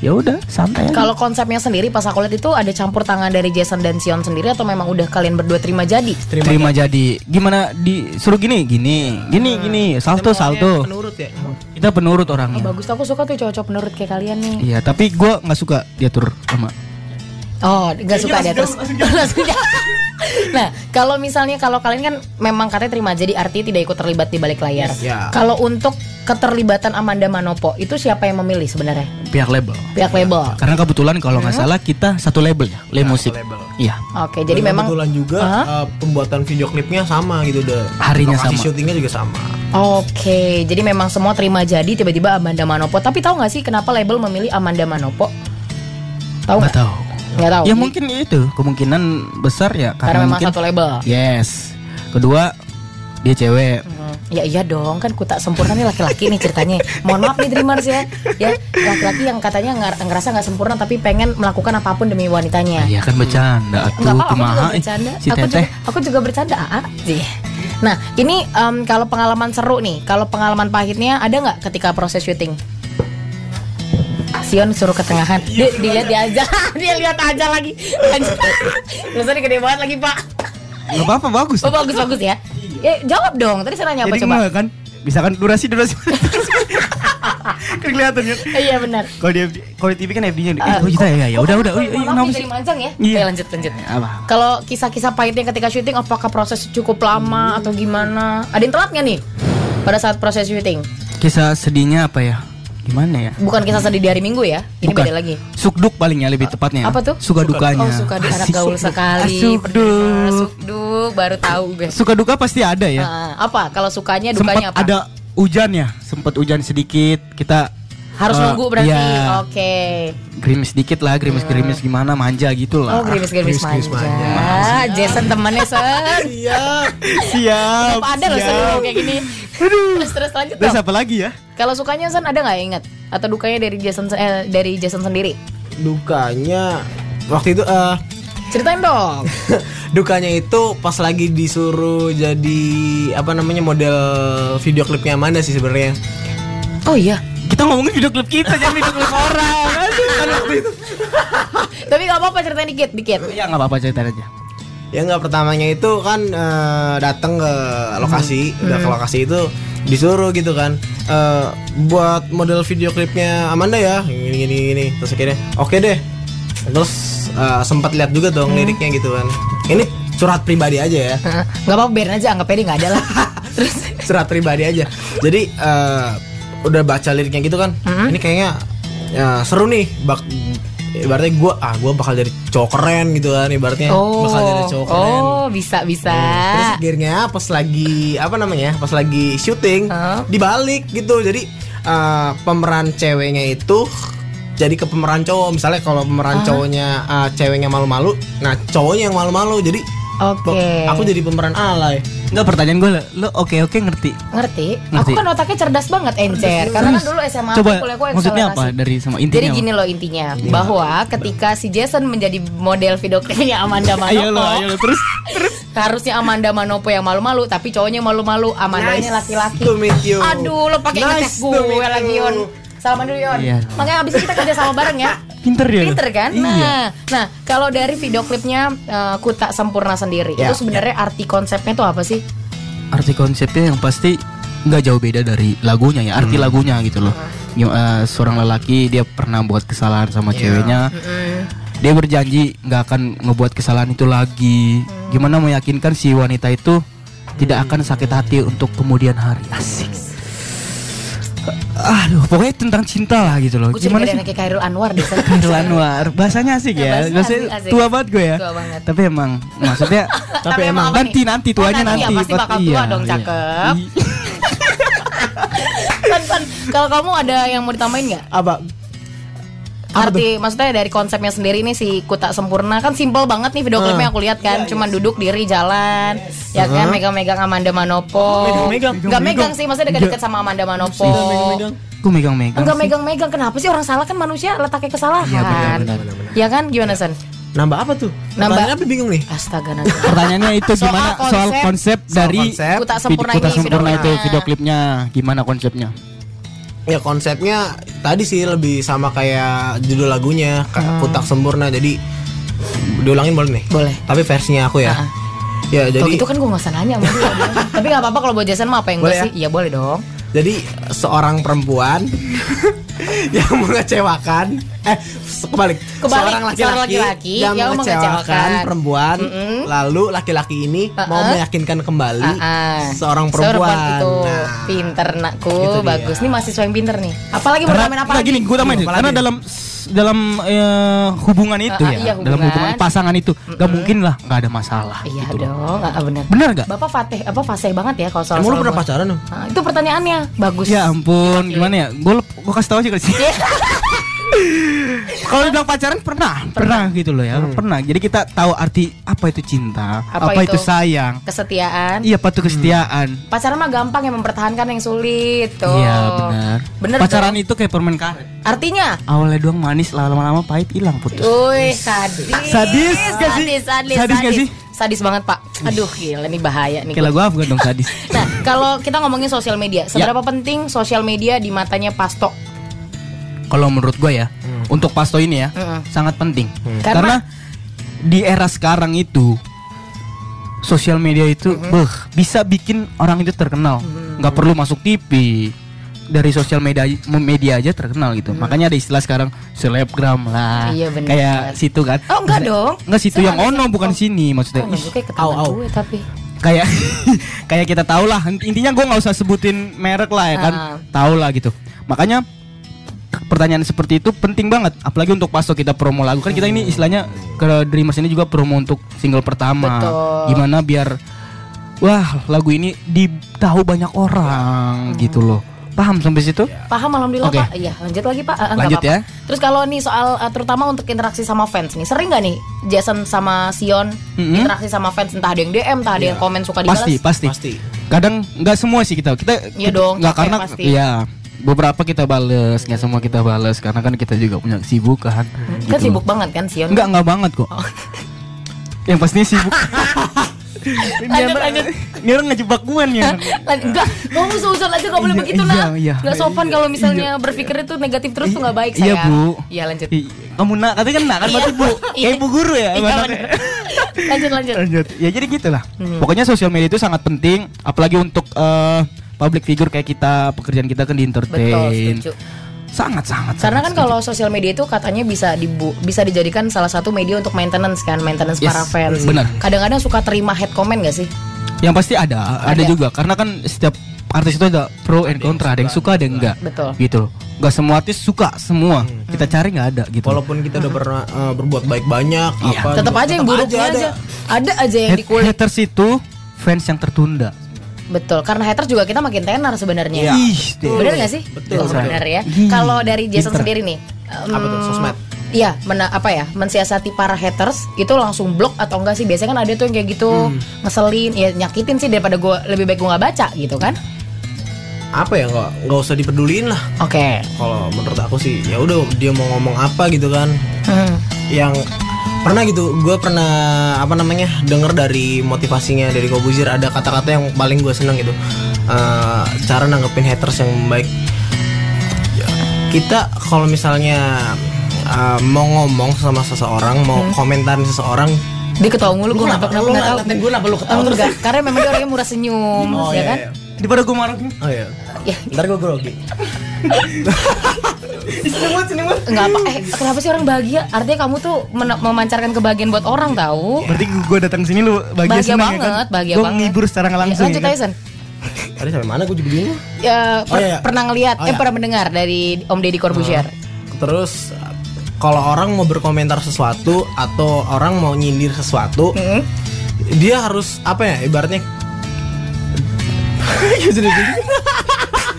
ya udah santai aja. Kalau konsepnya sendiri pas aku lihat itu ada campur tangan dari Jason dan Sion sendiri atau memang udah kalian berdua terima jadi? terima, jadi gimana disuruh gini gini gini gini salto salto Penurut ya. kita penurut Oh, orangnya bagus aku suka tuh cowok-cowok penurut kayak kalian nih. iya tapi gua nggak suka diatur sama Oh, nggak suka dia terus. Langsung jalan. nah, kalau misalnya kalau kalian kan memang katanya terima jadi artinya tidak ikut terlibat di balik layar. Yes, ya. Kalau untuk keterlibatan Amanda Manopo itu siapa yang memilih sebenarnya? pihak label Pihak label. karena kebetulan kalau nggak salah kita satu label ya Le musik label. iya Oke, jadi Dan memang kebetulan juga uh, pembuatan video klipnya sama gitu deh. Harinya Lokasi sama. syutingnya juga sama. Oke, jadi memang semua terima jadi tiba-tiba Amanda Manopo. Tapi tahu nggak sih kenapa label memilih Amanda Manopo? Tahu nggak nggak? tahu Nggak tahu. ya mungkin itu kemungkinan besar ya karena karena, memang mungkin satu label. yes kedua dia cewek Hmm, Ya iya dong kan ku tak sempurna nih laki-laki nih ceritanya. Mohon maaf nih Dreamers ya. Ya laki-laki yang katanya ngerasa nggak sempurna tapi pengen melakukan apa pun demi wanitanya. iya kan bercanda tuh Enggak apa, aku juga eh, bercanda. si aku juga, aku juga bercanda. Aa. Sih. Nah, ini em, kalau pengalaman seru nih, kalau pengalaman pahitnya ada nggak ketika proses syuting? Sion suruh ke tengahan. Dia, dilihat dia aja, dia lihat aja lagi. Tulisannya gede banget lagi, Pak. nggak apa-apa bagus Oh, bagus bagus ya. Ya, jawab dong. Tadi saya nanya apa jadi coba? nggak kan bisa kan durasi durasi Kelihatan kan? Iya benar. Kalau di kalau di TV kan FB-nya Ah, eh, oh kita ya ya udah udah Oh, iya iya, maaf jadi manjang ya. Iya. Oke, lanjut lanjut. Apa? Kalau kisah-kisah pahitnya ketika syuting apakah proses cukup lama atau gimana? Ada yang telat nggak nih pada saat proses syuting? Kisah sedihnya apa ya? Gimana ya? Bukan kisah sedih di hari Minggu ya? Ini Bukan. beda lagi. Sukduk palingnya lebih tepatnya. Apa tuh? Suka dukanya. Oh suka anak Asik. gaul sekali. Sukduk. Sukduk baru tahu gue. Suka duka pasti ada ya. Ah, apa? Kalau sukanya Sempat dukanya apa? ada hujan ya, sempat hujan sedikit. Kita Harus eh, nunggu berarti. iya. Oke. gerimis dikit lah, gerimis-gerimis gimana, manja gitu Oh lah. gerimis-gerimis Gerimis-gerimis manja. Jason temennya Sen. Iya. Siap. Apa ada loh siap. seru kayak gini. Terus terus lanjut Terus apa lagi ya? Kalau sukanya Sen ada nggak ingat? Atau dukanya dari Jason eh, dari Jason sendiri? Dukanya waktu itu eh Ceritain dong. dukanya itu pas lagi disuruh jadi apa namanya model video klipnya Amanda sih sebenarnya. Oh iya. Kita ngomongin video klip kita, jangan video klip orang. Aduh, kan waktu itu. Tapi nggak apa-apa ceritain dikit dikit. Ya nggak apa-apa ceritain aja. Ya nggak pertamanya itu kan eh, datang ke lokasi, udah ke lokasi itu disuruh gitu kan. Eh, buat model video klipnya Amanda ya gini gini gini. Terus akhirnya oke deh. Terus eh, sempat lihat juga dong liriknya gitu kan. Ini surat pribadi aja ya. Nggak apa-apa biarin aja anggap aja nggak ada lah. Terus? Surat pribadi aja. Jadi eh, udah baca liriknya gitu kan ini kayaknya ya, seru nih bak ibaratnya gue ah gue bakal jadi cowok keren gitu kan ibaratnya oh bakal jadi cowok keren oh bisa bisa. Terus akhirnya pas lagi apa namanya? Pas lagi syuting Hah? dibalik gitu. Jadi eh, pemeran ceweknya itu jadi ke pemeran cowok. Misalnya kalau pemeran cowoknya eh, ceweknya malu-malu, nah cowoknya yang malu-malu. Jadi Oke. aku jadi pemeran alay. Enggak pertanyaan gue, lo oke oke ngerti. ngerti. Ngerti. Aku kan otaknya cerdas banget encer. Karena kan dulu SMA aku Coba kuliah aku maksudnya apa dari sama intinya? Jadi apa? gini loh intinya bahwa ketika si Jason menjadi model video klipnya Amanda Manopo, Ayo lo, ayo lo terus. harusnya Amanda Manopo yang malu-malu, tapi cowoknya malu-malu, Amanda ini Nice laki-laki. to meet you. Aduh, lo pakai ngetes Nice meet gue lagi Yon. Salaman dulu Yon. Iya. Makanya abis ini kita kerja sama bareng ya. Pinter dia. lo. Pinter kan? Iya. Nah, nah kalau dari video klipnya eh, Kuta Sempurna sendiri, Ya, itu sebenarnya arti konsepnya tuh apa sih? Arti konsepnya yang pasti nggak jauh beda dari lagunya ya. Arti lagunya gitu loh. Gim- eh, seorang lelaki dia pernah buat kesalahan sama ceweknya. Dia berjanji nggak akan ngebuat kesalahan itu lagi. Gimana meyakinkan si wanita itu tidak akan sakit hati untuk kemudian hari. Asik. Aduh, pokoknya tentang cinta lah gitu loh. Gimana kayak sih? anaknya Kairul Anwar deh. Kairul Anwar bahasanya asik Ya, ya, bahasanya asik, asik. tua banget gue ya. Tua banget. Tapi emang maksudnya Tapi emang apa nanti nanti Oh, tuanya nanti ya, nanti, pasti Pas- bakal tua iya, dong, iya. cakep. Iya. San, kalau kamu ada yang mau ditambahin nggak? Apa? Apa Arti maksudnya dari konsepnya sendiri nih si Kuta Sempurna kan simple banget nih video klipnya aku lihat kan, cuman duduk diri jalan, ya kan megang-megang Amanda Manopo. megang-megang. Nggak megang sih, maksudnya dekat-dekat sama Amanda Manopo. Gue megang-megang. Enggak megang-megang kenapa sih orang salah kan manusia letaknya kesalahan. Iya, benar, benar, benar, Ya kan gimana San? Nambah apa tuh? Nambah- Pertanyaannya apa bingung nih? Astaga nanti. Pertanyaannya itu Soal gimana soal konsep- konsep soal dari konsep. Kuta vid- Sempurna Kuta ini sempurna video itu video klipnya gimana konsepnya? Ya konsepnya tadi sih lebih sama kayak judul lagunya kayak Kutak Sempurna jadi diulangin boleh nih. Boleh. Tapi versinya aku ya. Ah. Ya jadi gitu kan gue gak usah nanya sama dia. Tapi gak apa-apa kalau buat Jason mah apa yang Boleh enggak ya? sih? Iya boleh dong. Jadi seorang perempuan yang mengecewakan eh kebalik, Kebalik, seorang seorang laki-laki yang, yang mengecewakan mengecewakan. perempuan lalu laki-laki ini mau Uh-uh. meyakinkan kembali Ah, ah. seorang perempuan, itu Nah, pinter nakku, itu dia. bagus. Nih mahasiswa yang pinter nih. Apalagi mau tambahin apa lagi? gini, gue tambahin Apa karena dalam dalam eh, hubungan itu ah, ya, iya, dalam hubungan. hubungan pasangan itu nggak mungkin lah nggak ada masalah. Iya gitu dong, ah, benar. Bener nggak? Bapak Fatih, apa fasih banget ya kalau soal Emang lu pernah pacaran dong? Ah, itu pertanyaannya bagus. Ya ampun, gimana ya? Gue gue kasih tahu aja kali sih. Kalau dibilang pacaran pernah, pernah gitu loh ya, pernah. Jadi kita tahu arti apa itu cinta, Apa apa, itu? itu sayang, Kesetiaan. iya apa itu kesetiaan. Pacaran mah gampang yang mempertahankan yang sulit tuh. Iya benar. Bener Pacaran dong. itu kayak permen karet. Artinya Awalnya doang manis, lama-lama pahit hilang putus. Wih, sadis. Sadis nggak sih? Sadis, sadis, Sadis nggak sih? Sadis banget, Pak. Aduh, gila ini bahaya nih. Kayak lagu Afgan dong sadis. Nah, kalau kita ngomongin sosial Ya. media, seberapa penting sosial media di matanya Pasto? Kalau menurut gue ya, untuk Pasto ini ya, Mm-mm. sangat penting. Karena- Karena di era sekarang itu sosial media itu beh, bisa bikin orang itu terkenal. nggak perlu masuk TV, dari sosial media media aja terkenal gitu. Makanya ada istilah sekarang selebgram lah. Hmm. Iya, bener. Kayak situ kan. Oh enggak dong. Enggak situ Saya yang ono sih. bukan Oh. sini maksudnya. Oh, maksudnya Au, ketahuan au. gue tapi kayak kayak kita tahu lah intinya gue nggak usah sebutin merek lah ya kan Ah. tahu lah gitu makanya pertanyaan seperti itu penting banget apalagi untuk pas kita promo lagu kan kita ini istilahnya ke Dreamers ini juga promo untuk single pertama Betul. gimana biar wah lagu ini ditahu banyak orang Hmm. gitu loh paham sampai situ paham alhamdulillah Oke. Pak. Iya, lanjut lagi Pak. Ah, nggak Lanjut apa-apa. ya. Terus kalau nih soal uh, terutama untuk interaksi sama fans nih, sering nggak nih Jason sama Sion Mm-mm. interaksi sama fans entah ada yang DM, entah ada yang komen suka dibalas. pasti pasti Pasti. kadang nggak semua sih kita kita Iya dong, nggak karena pasti. iya beberapa kita bales nggak semua kita bales karena kan kita juga punya kesibukan Kan gitu. sibuk banget kan Sion. Enggak, enggak banget kok. Yang pastinya sibuk. Lanjut, lanjut. Ini orang ngejebak gue nih. Enggak, kamu seuzon aja gak boleh Iya, begitu iya, nah. iya. Nggak sopan kalau misalnya berpikir itu negatif terus tuh nggak baik Iya, sayang. Bu. Iya lanjut. Kamu nak, katanya kan nak kan berarti bu. Iya. Kayak ibu guru ya. Iya, lanjut lanjut. Lanjut. Ya jadi gitulah. Hmm. Pokoknya sosial media itu sangat penting, apalagi untuk eh, public figure kayak kita, pekerjaan kita kan di Betul, entertain. setuju. Sangat sangat. Karena kan sangat kalau sosial media itu katanya bisa dibu bisa dijadikan salah satu media untuk maintenance kan, maintenance Yes, para fans. benar. Kadang-kadang suka terima hate comment gak sih? Yang pasti ada, ada, Ada. juga. Karena kan setiap artis itu ada pro and kontra, ada yang suka, ada yang enggak. Betul. Gitu loh. Gak semua artis suka semua. Kita cari nggak ada gitu. Walaupun kita udah pernah eh, berbuat baik banyak Iya. apa Tetap juga, aja yang buruknya aja, ada. ada. aja yang Hat- dikulik. haters itu fans yang tertunda. Betul, karena haters juga kita makin tenar sebenarnya. Iya. Bener gak sih? Betul. Bener ya. Kalau dari Jason pinter. sendiri nih, Apa tuh, sosmed? Iya, mena- apa ya? Mensiasati para haters itu langsung blok atau enggak sih? Biasanya kan ada tuh yang kayak gitu Hmm. ngeselin, ya nyakitin sih daripada gua lebih baik gua nggak baca gitu kan? Apa ya nggak nggak usah dipeduliin lah. Oke. Kalau menurut aku sih ya udah dia mau ngomong apa gitu kan. Hmm. Yang pernah gitu gue pernah apa namanya denger dari motivasinya dari Kobuzir ada kata-kata yang paling gue seneng gitu Eh, cara nanggepin haters yang baik kita kalau misalnya eh, mau ngomong sama seseorang mau komentarin seseorang Dia ketawa mulu gue nggak Lu kenapa- nggak tahu. gue kenapa lu ketawa terus? Enggak, karena memang dia orangnya murah senyum, Oh, ya iya, kan? iya. Daripada gue marah oh iya Ya, ntar gue grogi enggak apa eh kenapa sih orang bahagia? Artinya kamu tuh men- memancarkan kebahagiaan buat orang tahu. Berarti gue datang sini lu bahagia, Bahagia senang ya banget, kan? bahagia Gua banget. ngibur secara nggak Ya, langsung. lanjut ya kan? tadi sampai mana gue juga bingung Ya, per- iya, iya. pernah ngeliat, Oh, eh iya. pernah mendengar dari Om Deddy Corbuzier. terus kalau orang mau berkomentar sesuatu atau orang mau nyindir sesuatu Hmm. dia harus apa ya ibaratnya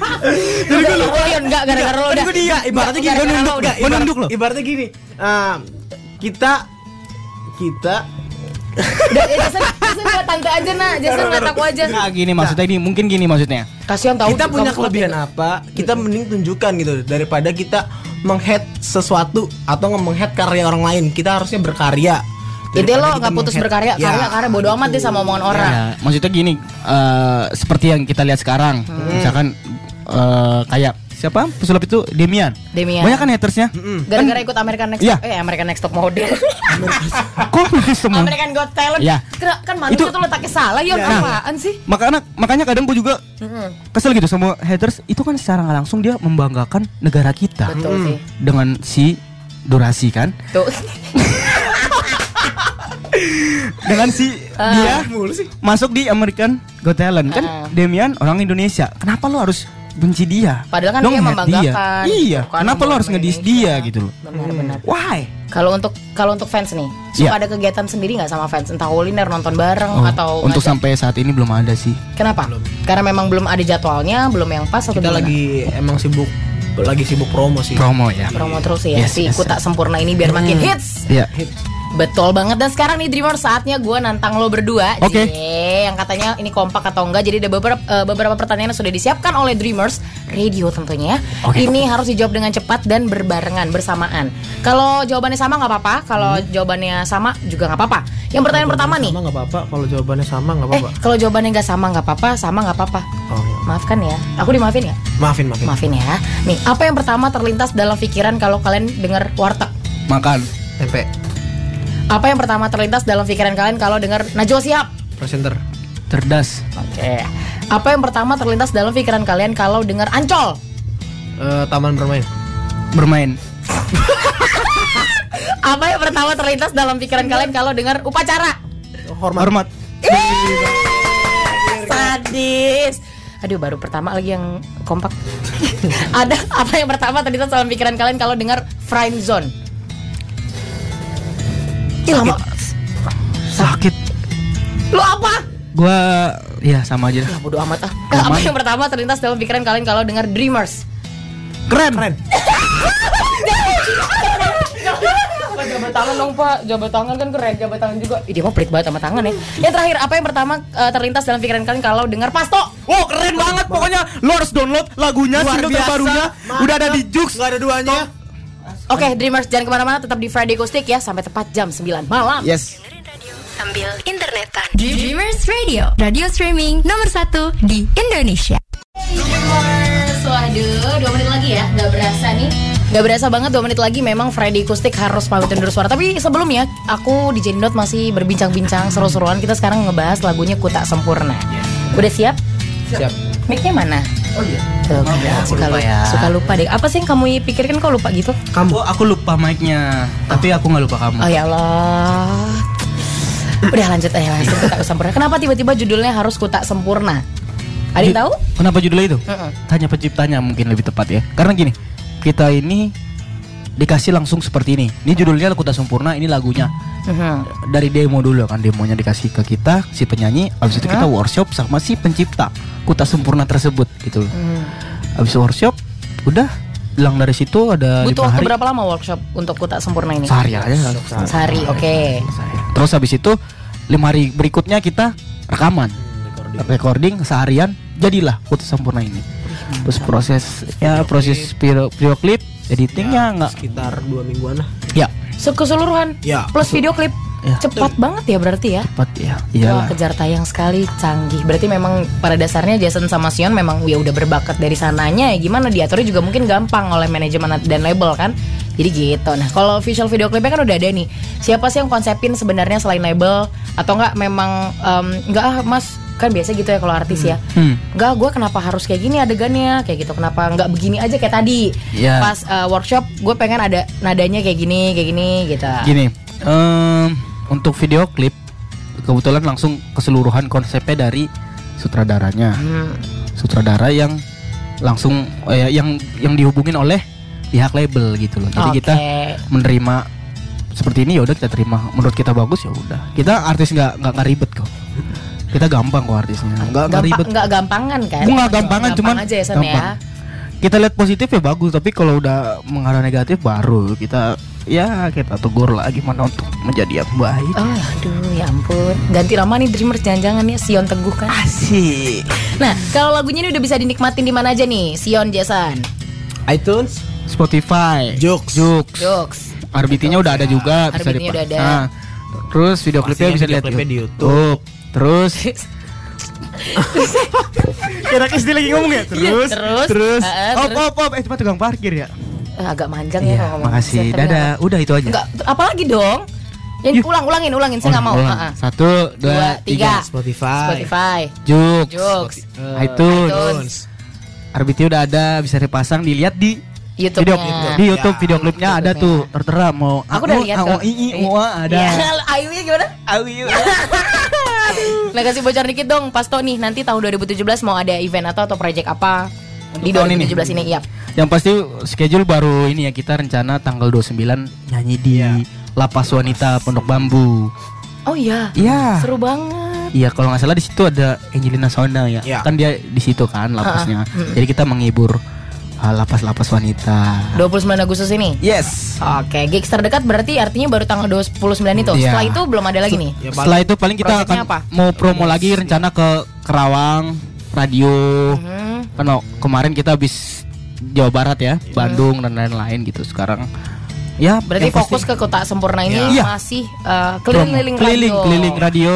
Oh iya enggak gara-gara lo udah. Kan dia ibaratnya gini Gara-gara gua lo nunduk, udah. nggak, ibarat- nunduk lo. ibaratnya gini kita kita ya, Jason, Jason buat tante aja nah, Jason nggak takut aja. Nggak gini maksudnya ini mungkin gini maksudnya. Kasihan tahu kita punya kelebihan ya. apa kita mending tunjukkan gitu daripada kita menghead sesuatu atau menghead karya orang lain kita harusnya berkarya Jadi Daripada lo nggak putus berkarya, Ya, karya karya bodo amat deh sama omongan orang. Ya, maksudnya gini, eh, seperti yang kita lihat sekarang, Hmm. misalkan eh, kayak siapa pesulap itu Demian. Demian. Banyak kan hatersnya. Gara-gara ikut American Next Iya. Top, eh American Next Top Model. Kok semua? American Got Talent. Iya. Kena- Kan manusia Itu- tuh letaknya salah ya Nah. apaan sih? Makanya makanya kadang gue juga Mm-mm. kesel gitu sama haters itu kan secara nggak langsung dia membanggakan negara kita Betul sih. dengan si durasi kan Tuh. dengan si Ah. dia mulu sih masuk di American Got Talent kan Ah. Demian orang Indonesia kenapa lo harus benci dia Padahal kan Lo dia membanggakan. iya gitu kan, kenapa lo harus ngedis dia gitu loh Benar-benar. why Kalau untuk kalau untuk fans nih, suka Iya. ada kegiatan sendiri nggak sama fans? Entah kuliner, nonton bareng Oh, atau untuk ngajak- sampai saat ini belum ada sih Kenapa? Karena memang belum ada jadwalnya, belum yang pas atau kita gimana? lagi emang sibuk lagi sibuk promo sih promo ya promo terus ya Yes, si yes, ku tak sempurna ini biar makin hits. ya Betul banget dan sekarang nih Dreamer saatnya gue nantang lo berdua. Oke. Cie, yang katanya ini kompak atau enggak. Jadi ada beberapa eh, beberapa pertanyaan yang sudah disiapkan oleh Dreamers Radio tentunya. Oke. Ini harus dijawab dengan cepat dan berbarengan bersamaan. Kalau jawabannya sama nggak apa-apa. Kalau Hmm. jawabannya sama juga nggak apa-apa. Yang pertanyaan pertama nih. sama nggak apa-apa kalau jawabannya sama nggak Eh apa-apa kalau jawabannya nggak sama nggak apa-apa, sama nggak apa-apa. oh iya. Maafkan ya. Aku dimaafin ya? maafin maafin Maafin ya. Nih, apa yang pertama terlintas dalam pikiran kalau kalian dengar warteg? makan tempe Apa yang pertama terlintas dalam pikiran kalian kalau dengar Najwa Siap? presenter cerdas Oke. Apa yang pertama terlintas dalam pikiran kalian kalau dengar Ancol? Eh, taman bermain. Bermain. Apa yang pertama terlintas dalam pikiran kalian kalau dengar upacara? Hormat. Hormat. Sadis. Aduh baru pertama lagi yang kompak. Ada apa yang pertama terlintas dalam pikiran kalian kalau dengar friend zone? Ih, lama. Sakit. Lu apa? Gua ya sama aja. Ya bodo amat ah. Apa Aman. yang pertama terlintas dalam pikiran kalian kalau dengar dreamers? Keren. Keren. Jabat tangan dong pak Jabat tangan kan keren Jabat tangan juga Ih, Dia mau pelit banget sama tangan ya Yang terakhir Apa yang pertama eh, terlintas dalam pikiran kalian Kalau dengar pasto Wow keren banget pokoknya lo harus download lagunya Luar single biasa. terbarunya udah ada di Jux Nggak ada duanya. Oke Dreamers jangan ke mana-mana Tetap di Friday Acoustic ya Sampai tepat jam 9 malam yes Sambil internetan. Dreamers Radio, radio streaming nomor satu di Indonesia. Dreamers Waduh 2 menit lagi ya Gak berasa nih Gak berasa banget 2 menit lagi Memang Friday Acoustic harus pamit undur suara Tapi sebelumnya Aku di Jendot masih berbincang-bincang Seru-seruan Kita sekarang ngebahas lagunya Kutak Sempurna Udah siap? Siap. Mic-nya mana? oh iya Tuh, Maaf ya, aku suka lupa ya. suka lupa deh. Apa sih yang kamu pikirkan kok lupa gitu? Kamu. Oh, aku lupa mic-nya tapi aku nggak lupa kamu Oh ya Allah. Udah lanjut aja langsung kutak sempurna. Kenapa tiba-tiba judulnya harus kutak sempurna? Ada yang tahu? kenapa judulnya itu Mm-mm. tanya penciptanya mungkin lebih tepat ya karena gini kita ini dikasih langsung seperti ini. Ini judulnya Kuta Sempurna ini lagunya. Mhm. dari demo dulu kan demonya dikasih ke kita si penyanyi habis itu kita workshop sama si pencipta Kuta Sempurna tersebut gitu loh. Hmm. habis workshop udah hilang dari situ ada Butuh waktu hari. berapa lama workshop untuk kutak sempurna ini? sehari aja. Sehari, oke. terus habis itu lima hari berikutnya kita rekaman. Recording. Seharian jadilah Kuta Sempurna ini. Terus proses ya proses video, video klip editingnya nggak Sekitar dua mingguan lah. ya Se- Keseluruhan Ya. plus video klip. Ya. Cepat banget ya berarti ya. cepat ya iyalah kejar tayang sekali, canggih. Berarti memang pada dasarnya Jason sama Sion memang ya udah berbakat dari sananya. Ya gimana diaturnya juga mungkin gampang oleh manajemen dan label kan. Jadi gitu. Nah, kalau visual video klipnya kan udah ada nih. Siapa sih yang konsepin sebenarnya selain label atau enggak memang em, enggak ah Mas kan biasa gitu ya kalau artis ya. Hmm. Enggak, gue kenapa harus kayak gini adegannya kayak gitu. Kenapa enggak begini aja kayak tadi. Ya. Pas eh, workshop gue pengen ada nadanya kayak gini, kayak gini gitu. gini em, untuk video klip kebetulan langsung keseluruhan konsepnya dari sutradaranya Hmm. sutradara yang langsung eh, yang yang dihubungin oleh pihak label gitu loh jadi Oke. kita menerima seperti ini ya udah kita terima menurut kita bagus ya udah kita artis nggak nggak nggak ribet kok kita gampang kok artisnya nggak nggak Gampang, ribet nggak gampangan kan? Nggak gampangan, Gampang cuman aja ya ya. gampang. kita lihat positif ya bagus tapi kalau udah mengarah negatif baru kita ya kita tegur lah gimana untuk menjadi yang baik Oh aduh ya ampun Ganti nama nih Dreamers jangan-jangan ya Sion Teguh kan asik Nah kalau lagunya ini udah bisa dinikmatin di mana aja nih Sion Jason iTunes, Spotify Joox. Joox Jokes RBT-nya udah ada juga bisa RBT-nya udah ada. Nah, terus video klipnya bisa video lihat klipnya di YouTube. Terus Kira Kristi lagi ngomong ya? Terus Iya, terus, terus eh, Op terus. op op eh cuma tukang parkir ya. Eh, Agak manjang ya Iya, kalau ngomong makasih. Dadah. Udah itu aja. Enggak apalagi dong Yang ulang ulangin ulangin saya nggak mau Ulang. Satu, Dua, dua, tiga. tiga. Spotify, Spotify Joox. Jokes eh, iTunes. iTunes. RBT udah ada, bisa dipasang, dilihat di YouTube-nya. video di YouTube Ya, video klipnya ada tuh tertera mau Aku udah lihat mau ii mau ada. Iya, Ayu gimana? Nah kasih bocor dikit dong Pasto nih nanti tahun 2017 mau ada event atau atau project apa Di tahun ini? 2017 ini, Iya Yang pasti schedule baru ini ya kita rencana tanggal 29 nyanyi di Iya. Lapas Wanita Pondok Bambu. Oh iya Iya. Seru banget Iya kalau nggak salah di situ ada Angelina Sonda ya. Iya. Kan dia di situ kan lapasnya. mm. Jadi kita menghibur lapas-lapas wanita. 29 Agustus ini Yes. Oke, gigs terdekat berarti artinya baru tanggal 29 itu. Iya. Setelah itu belum ada lagi nih. Ya, Setelah itu paling kita akan apa? mau promo lagi rencana ke Kerawang, radio. Hmm. Kan oh, kemarin kita habis Jawa Barat ya, Bandung dan lain-lain gitu. Sekarang ya Berarti yang pasti fokus ke kota sempurna ini Iya. masih uh, keliling-keliling keliling, radio. keliling radio.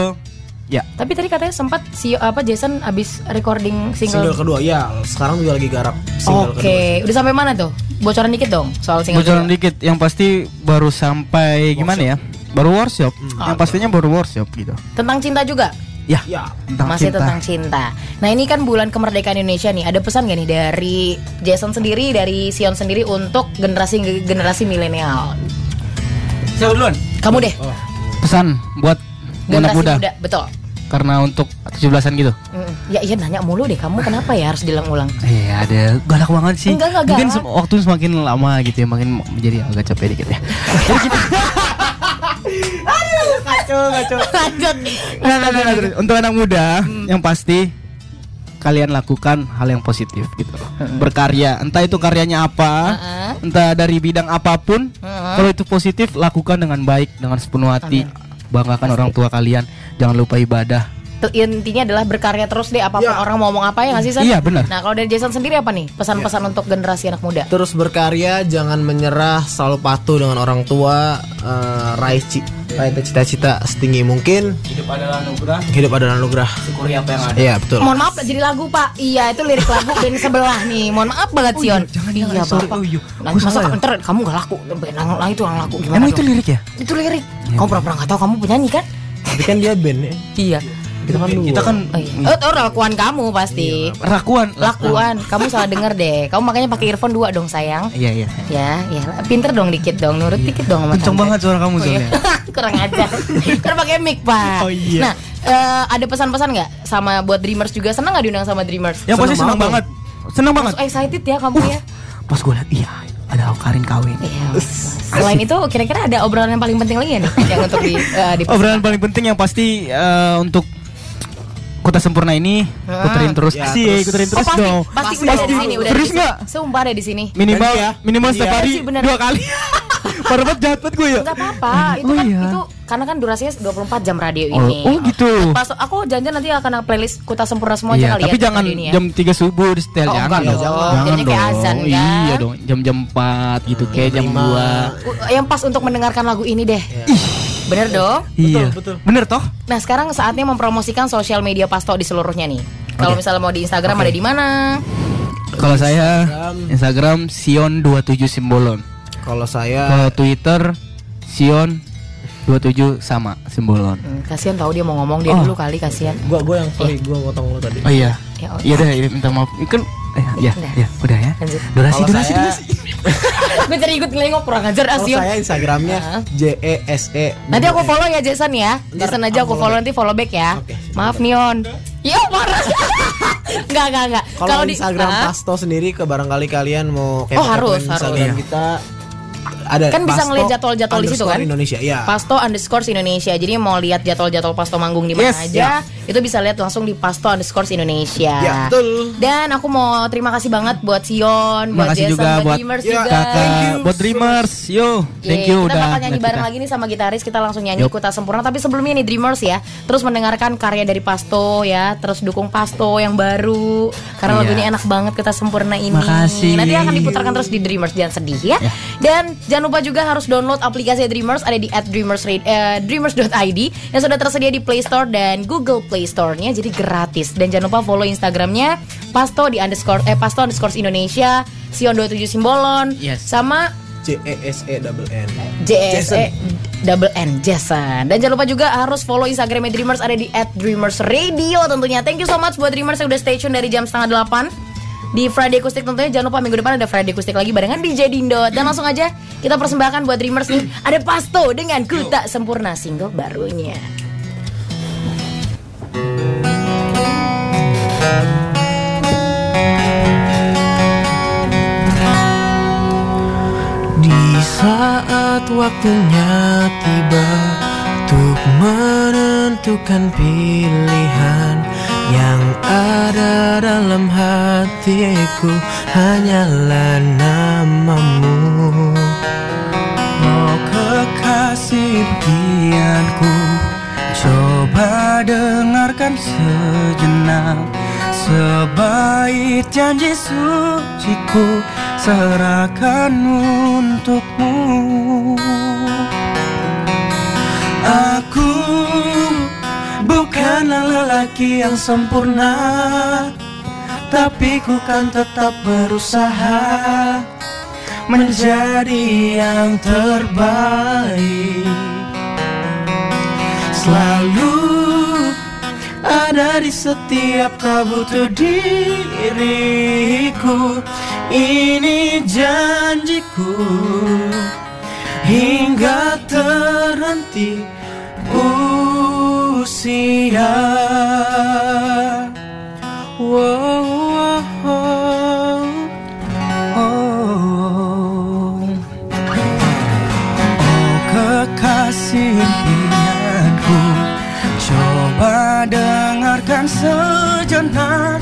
Ya. Tapi tadi katanya sempat si apa Jason abis recording single single. kedua ya sekarang juga lagi garap single Oke, udah sampai mana tuh? Bocoran dikit dong soal single. Bocoran kedua. dikit, yang pasti baru sampai gimana ya? Baru workshop. Yang pastinya baru workshop gitu. Tentang cinta juga. Ya, Ya. tentang Masih cinta. tentang cinta. Nah ini kan bulan kemerdekaan Indonesia nih. Ada pesan gak nih dari Jason sendiri, dari Sion sendiri untuk generasi generasi milenial? Siapa duluan? Kamu deh, Pesan buat anak generasi muda. muda. Betul. Karena untuk 17-an gitu. Mm, Ya iya nanya mulu deh. Kamu kenapa ya harus diulang-ulang? Iya ada galak banget sih. Enggak, enggak Mungkin galak. waktu semakin lama gitu ya, makin menjadi agak capek dikit ya. kacau, kacau. Lanjut. Nah, nah, nah, nah, terus. Untuk anak muda yang pasti kalian lakukan hal yang positif gitu loh. Berkarya, entah itu karyanya apa, entah dari bidang apa pun. Heeh. Kalau itu positif lakukan dengan baik, dengan sepenuh hati. Banggakan orang tua kalian, jangan lupa ibadah. Intinya adalah berkarya terus deh apa pun Ya. orang mau ngomong apa ya nggak sih San? Iya, benar. Nah kalau dari Jason sendiri apa nih pesan-pesan untuk generasi anak muda? Terus berkarya, jangan menyerah, selalu patuh dengan orang tua, eh, raih ci- raih cita-cita setinggi mungkin. Hidup adalah anugerah, Hidup adalah anugerah. syukuri apa yang ada. Iya betul. Mohon maaf jadi lagu pak Iya itu lirik lagu band sebelah nih Mohon maaf banget Oh, Sion iya, jangan, Iya jangan, sorry. bapak Oh, iya. Masa salah ya? ntar kamu gak laku Band yang lain itu yang laku Gimana Emang itu lirik ya? Itu lirik Kamu pernah-pernah gak tahu kamu penyanyi kan? Tapi kan dia band ya. Iya Kita kan dua. Kita kan Oh, iya. oh, oh lakuan kamu pasti rakuan. Lakuan Kamu salah denger deh Kamu makanya pakai earphone dua dong sayang Iya, iya. Ya, ya, pinter dong dikit dong, nurut dikit dong sama Kenceng banget suara kamu Oh, iya. soalnya. Kurang aja. Karena pakai mic pak. Oh, iya. Nah, eh, ada pesan-pesan nggak sama buat Dreamers juga? Senang nggak diundang sama Dreamers? Yang pasti senang Seneng banget. Senang banget. Excited ya kamu ya. Pas gue liat, iya ada Karin kawin. Iya. Selain itu, kira-kira ada obrolan yang paling penting lagi ya nih yang untuk di, di Obrolan paling penting yang pasti eh, untuk Kota Sempurna ini puterin terus. Ya, sih, terus. puterin Oh terus pasti, dong. pasti, udah ada di sini, udah ada Serius di sini. nggak? Sumpah ada di sini. Minimal Janji ya. minimal setiap hari sih, bener. dua kali. Parah banget jahat banget gue ya. Enggak apa-apa, itu Oh, kan iya. itu karena kan durasinya 24 jam radio Oh, ini. oh gitu. Pas aku janjian nanti akan playlist Kuta Sempurna semua aja Iya, kali tapi ya. jangan radio ini ya. jam 3 subuh di setel Oh, jangan enggak dong. dong. Jamnya kayak azan, kan? Iya dong, jam-jam 4 gitu kayak jam lima. 2. Uh, yang pas untuk mendengarkan lagu ini deh. Bener dong. Iya. betul. Bener toh? Nah sekarang saatnya mempromosikan sosial media Pasto di seluruhnya nih. Kalau misalnya mau di Instagram ada di mana? Kalau saya Instagram Sion27 Simbolon. Kalau saya Kalau Twitter Sion 27 sama Simbolon. Hmm, kasihan tahu dia mau ngomong dia Oh. dulu kali kasihan. gua gua yang sorry gua potong lu tadi. Oh iya. Ya, oh, Iya deh, iya, minta maaf. Kan eh, ya, Udah. ya, udah ya. Lanjut. Durasi, Kalau durasi, saya- durasi. Gue jadi ikut ngelengok kurang ajar ah, Kalau saya Instagramnya Hah? J E S E. Nanti aku follow ya Jason ya. Ntar Jason aja aku follow nanti follow back ya. Oke. Maaf Nion. Ya marah. Enggak enggak enggak. Kalau di Instagram? Pasto sendiri ke barangkali kalian mau Oh, harus, Instagram harus. kita ada Kan bisa Pasto ngeliat jadwal-jadwal di situ kan? Indonesia ya. Pasto underscore Indonesia. Jadi mau lihat jadwal-jadwal Pasto manggung di mana Yes, aja, itu bisa lihat langsung di Pasto underscore Indonesia. Ya, betul. Dan aku mau terima kasih banget buat Sion, buat Makasih Jason, juga buat buat Dreamers Ya, juga. Kakak buat Dreamers. Yo, thank Yeay, you kita udah. bakal nyanyi bareng kita. lagi nih sama gitaris kita langsung nyanyi Yup. Kuta Sempurna tapi sebelumnya nih Dreamers ya terus mendengarkan karya dari Pasto ya terus dukung Pasto yang baru karena Iya. lagunya enak banget Kuta Sempurna ini Makasih. nanti akan diputarkan terus di Dreamers jangan sedih ya Ya. dan jangan lupa juga harus download aplikasi Dreamers ada di at Dreamers eh, Dreamers.id yang sudah tersedia di Play Store dan Google Play Store-nya jadi gratis. Dan jangan lupa follow Instagramnya Pasto di underscore eh Pasto underscore Indonesia Sion 27 Simbolon Yes. sama J E S E double N. JSE double N Jason. Dan jangan lupa juga harus follow Instagramnya Dreamers ada di @dreamers_radio tentunya. Thank you so much buat Dreamers yang udah stay tune dari jam setengah delapan. Di Friday Acoustic tentunya jangan lupa minggu depan ada Friday Acoustic lagi barengan DJ Dindo. Dan langsung aja kita persembahkan buat Dreamers nih. Ada Pasto dengan Ku Tak Sempurna single barunya Di saat waktunya tiba Untuk menentukan pilihan Yang ada dalam hatiku Hanyalah namamu. Oh kekasih impianku Coba dengarkan sejenak Sebaik janji suciku Serahkan untukmu. Aku bukanlah lelaki yang sempurna Tapi ku kan tetap berusaha menjadi yang terbaik Selalu di setiap kau butuh diriku Ini janjiku Hingga terhenti usia wow. Dengarkan sejenak.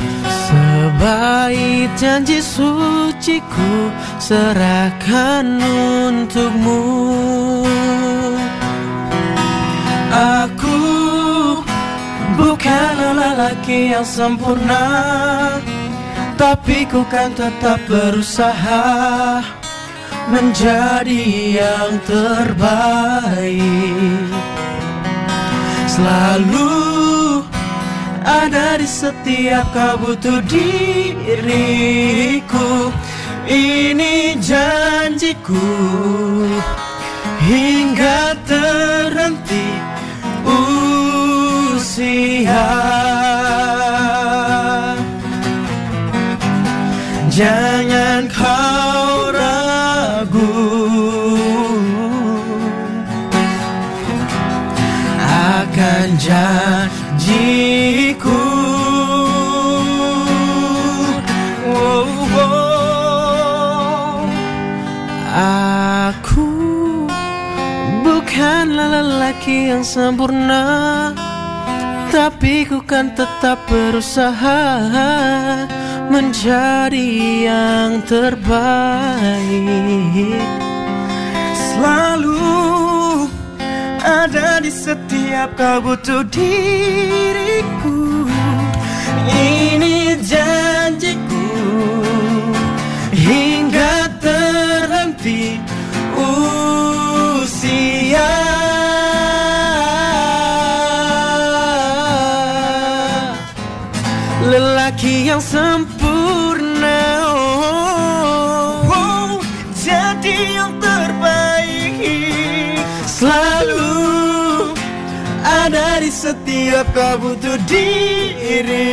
Sebaik janji suciku Serahkan untukmu. Aku bukanlah lelaki yang sempurna Tapi ku kan tetap berusaha Menjadi yang terbaik. Selalu ada di setiap kau butuh diriku. Ini janjiku Hingga terhenti usia. Jangan kau yang sempurna Tapi ku kan tetap berusaha Menjadi yang terbaik. Selalu ada di setiap kau butuh diriku. Ini janjiku yang sempurna. Oh, oh, Jadi yang terbaik. Selalu ada di setiap kau butuh diriku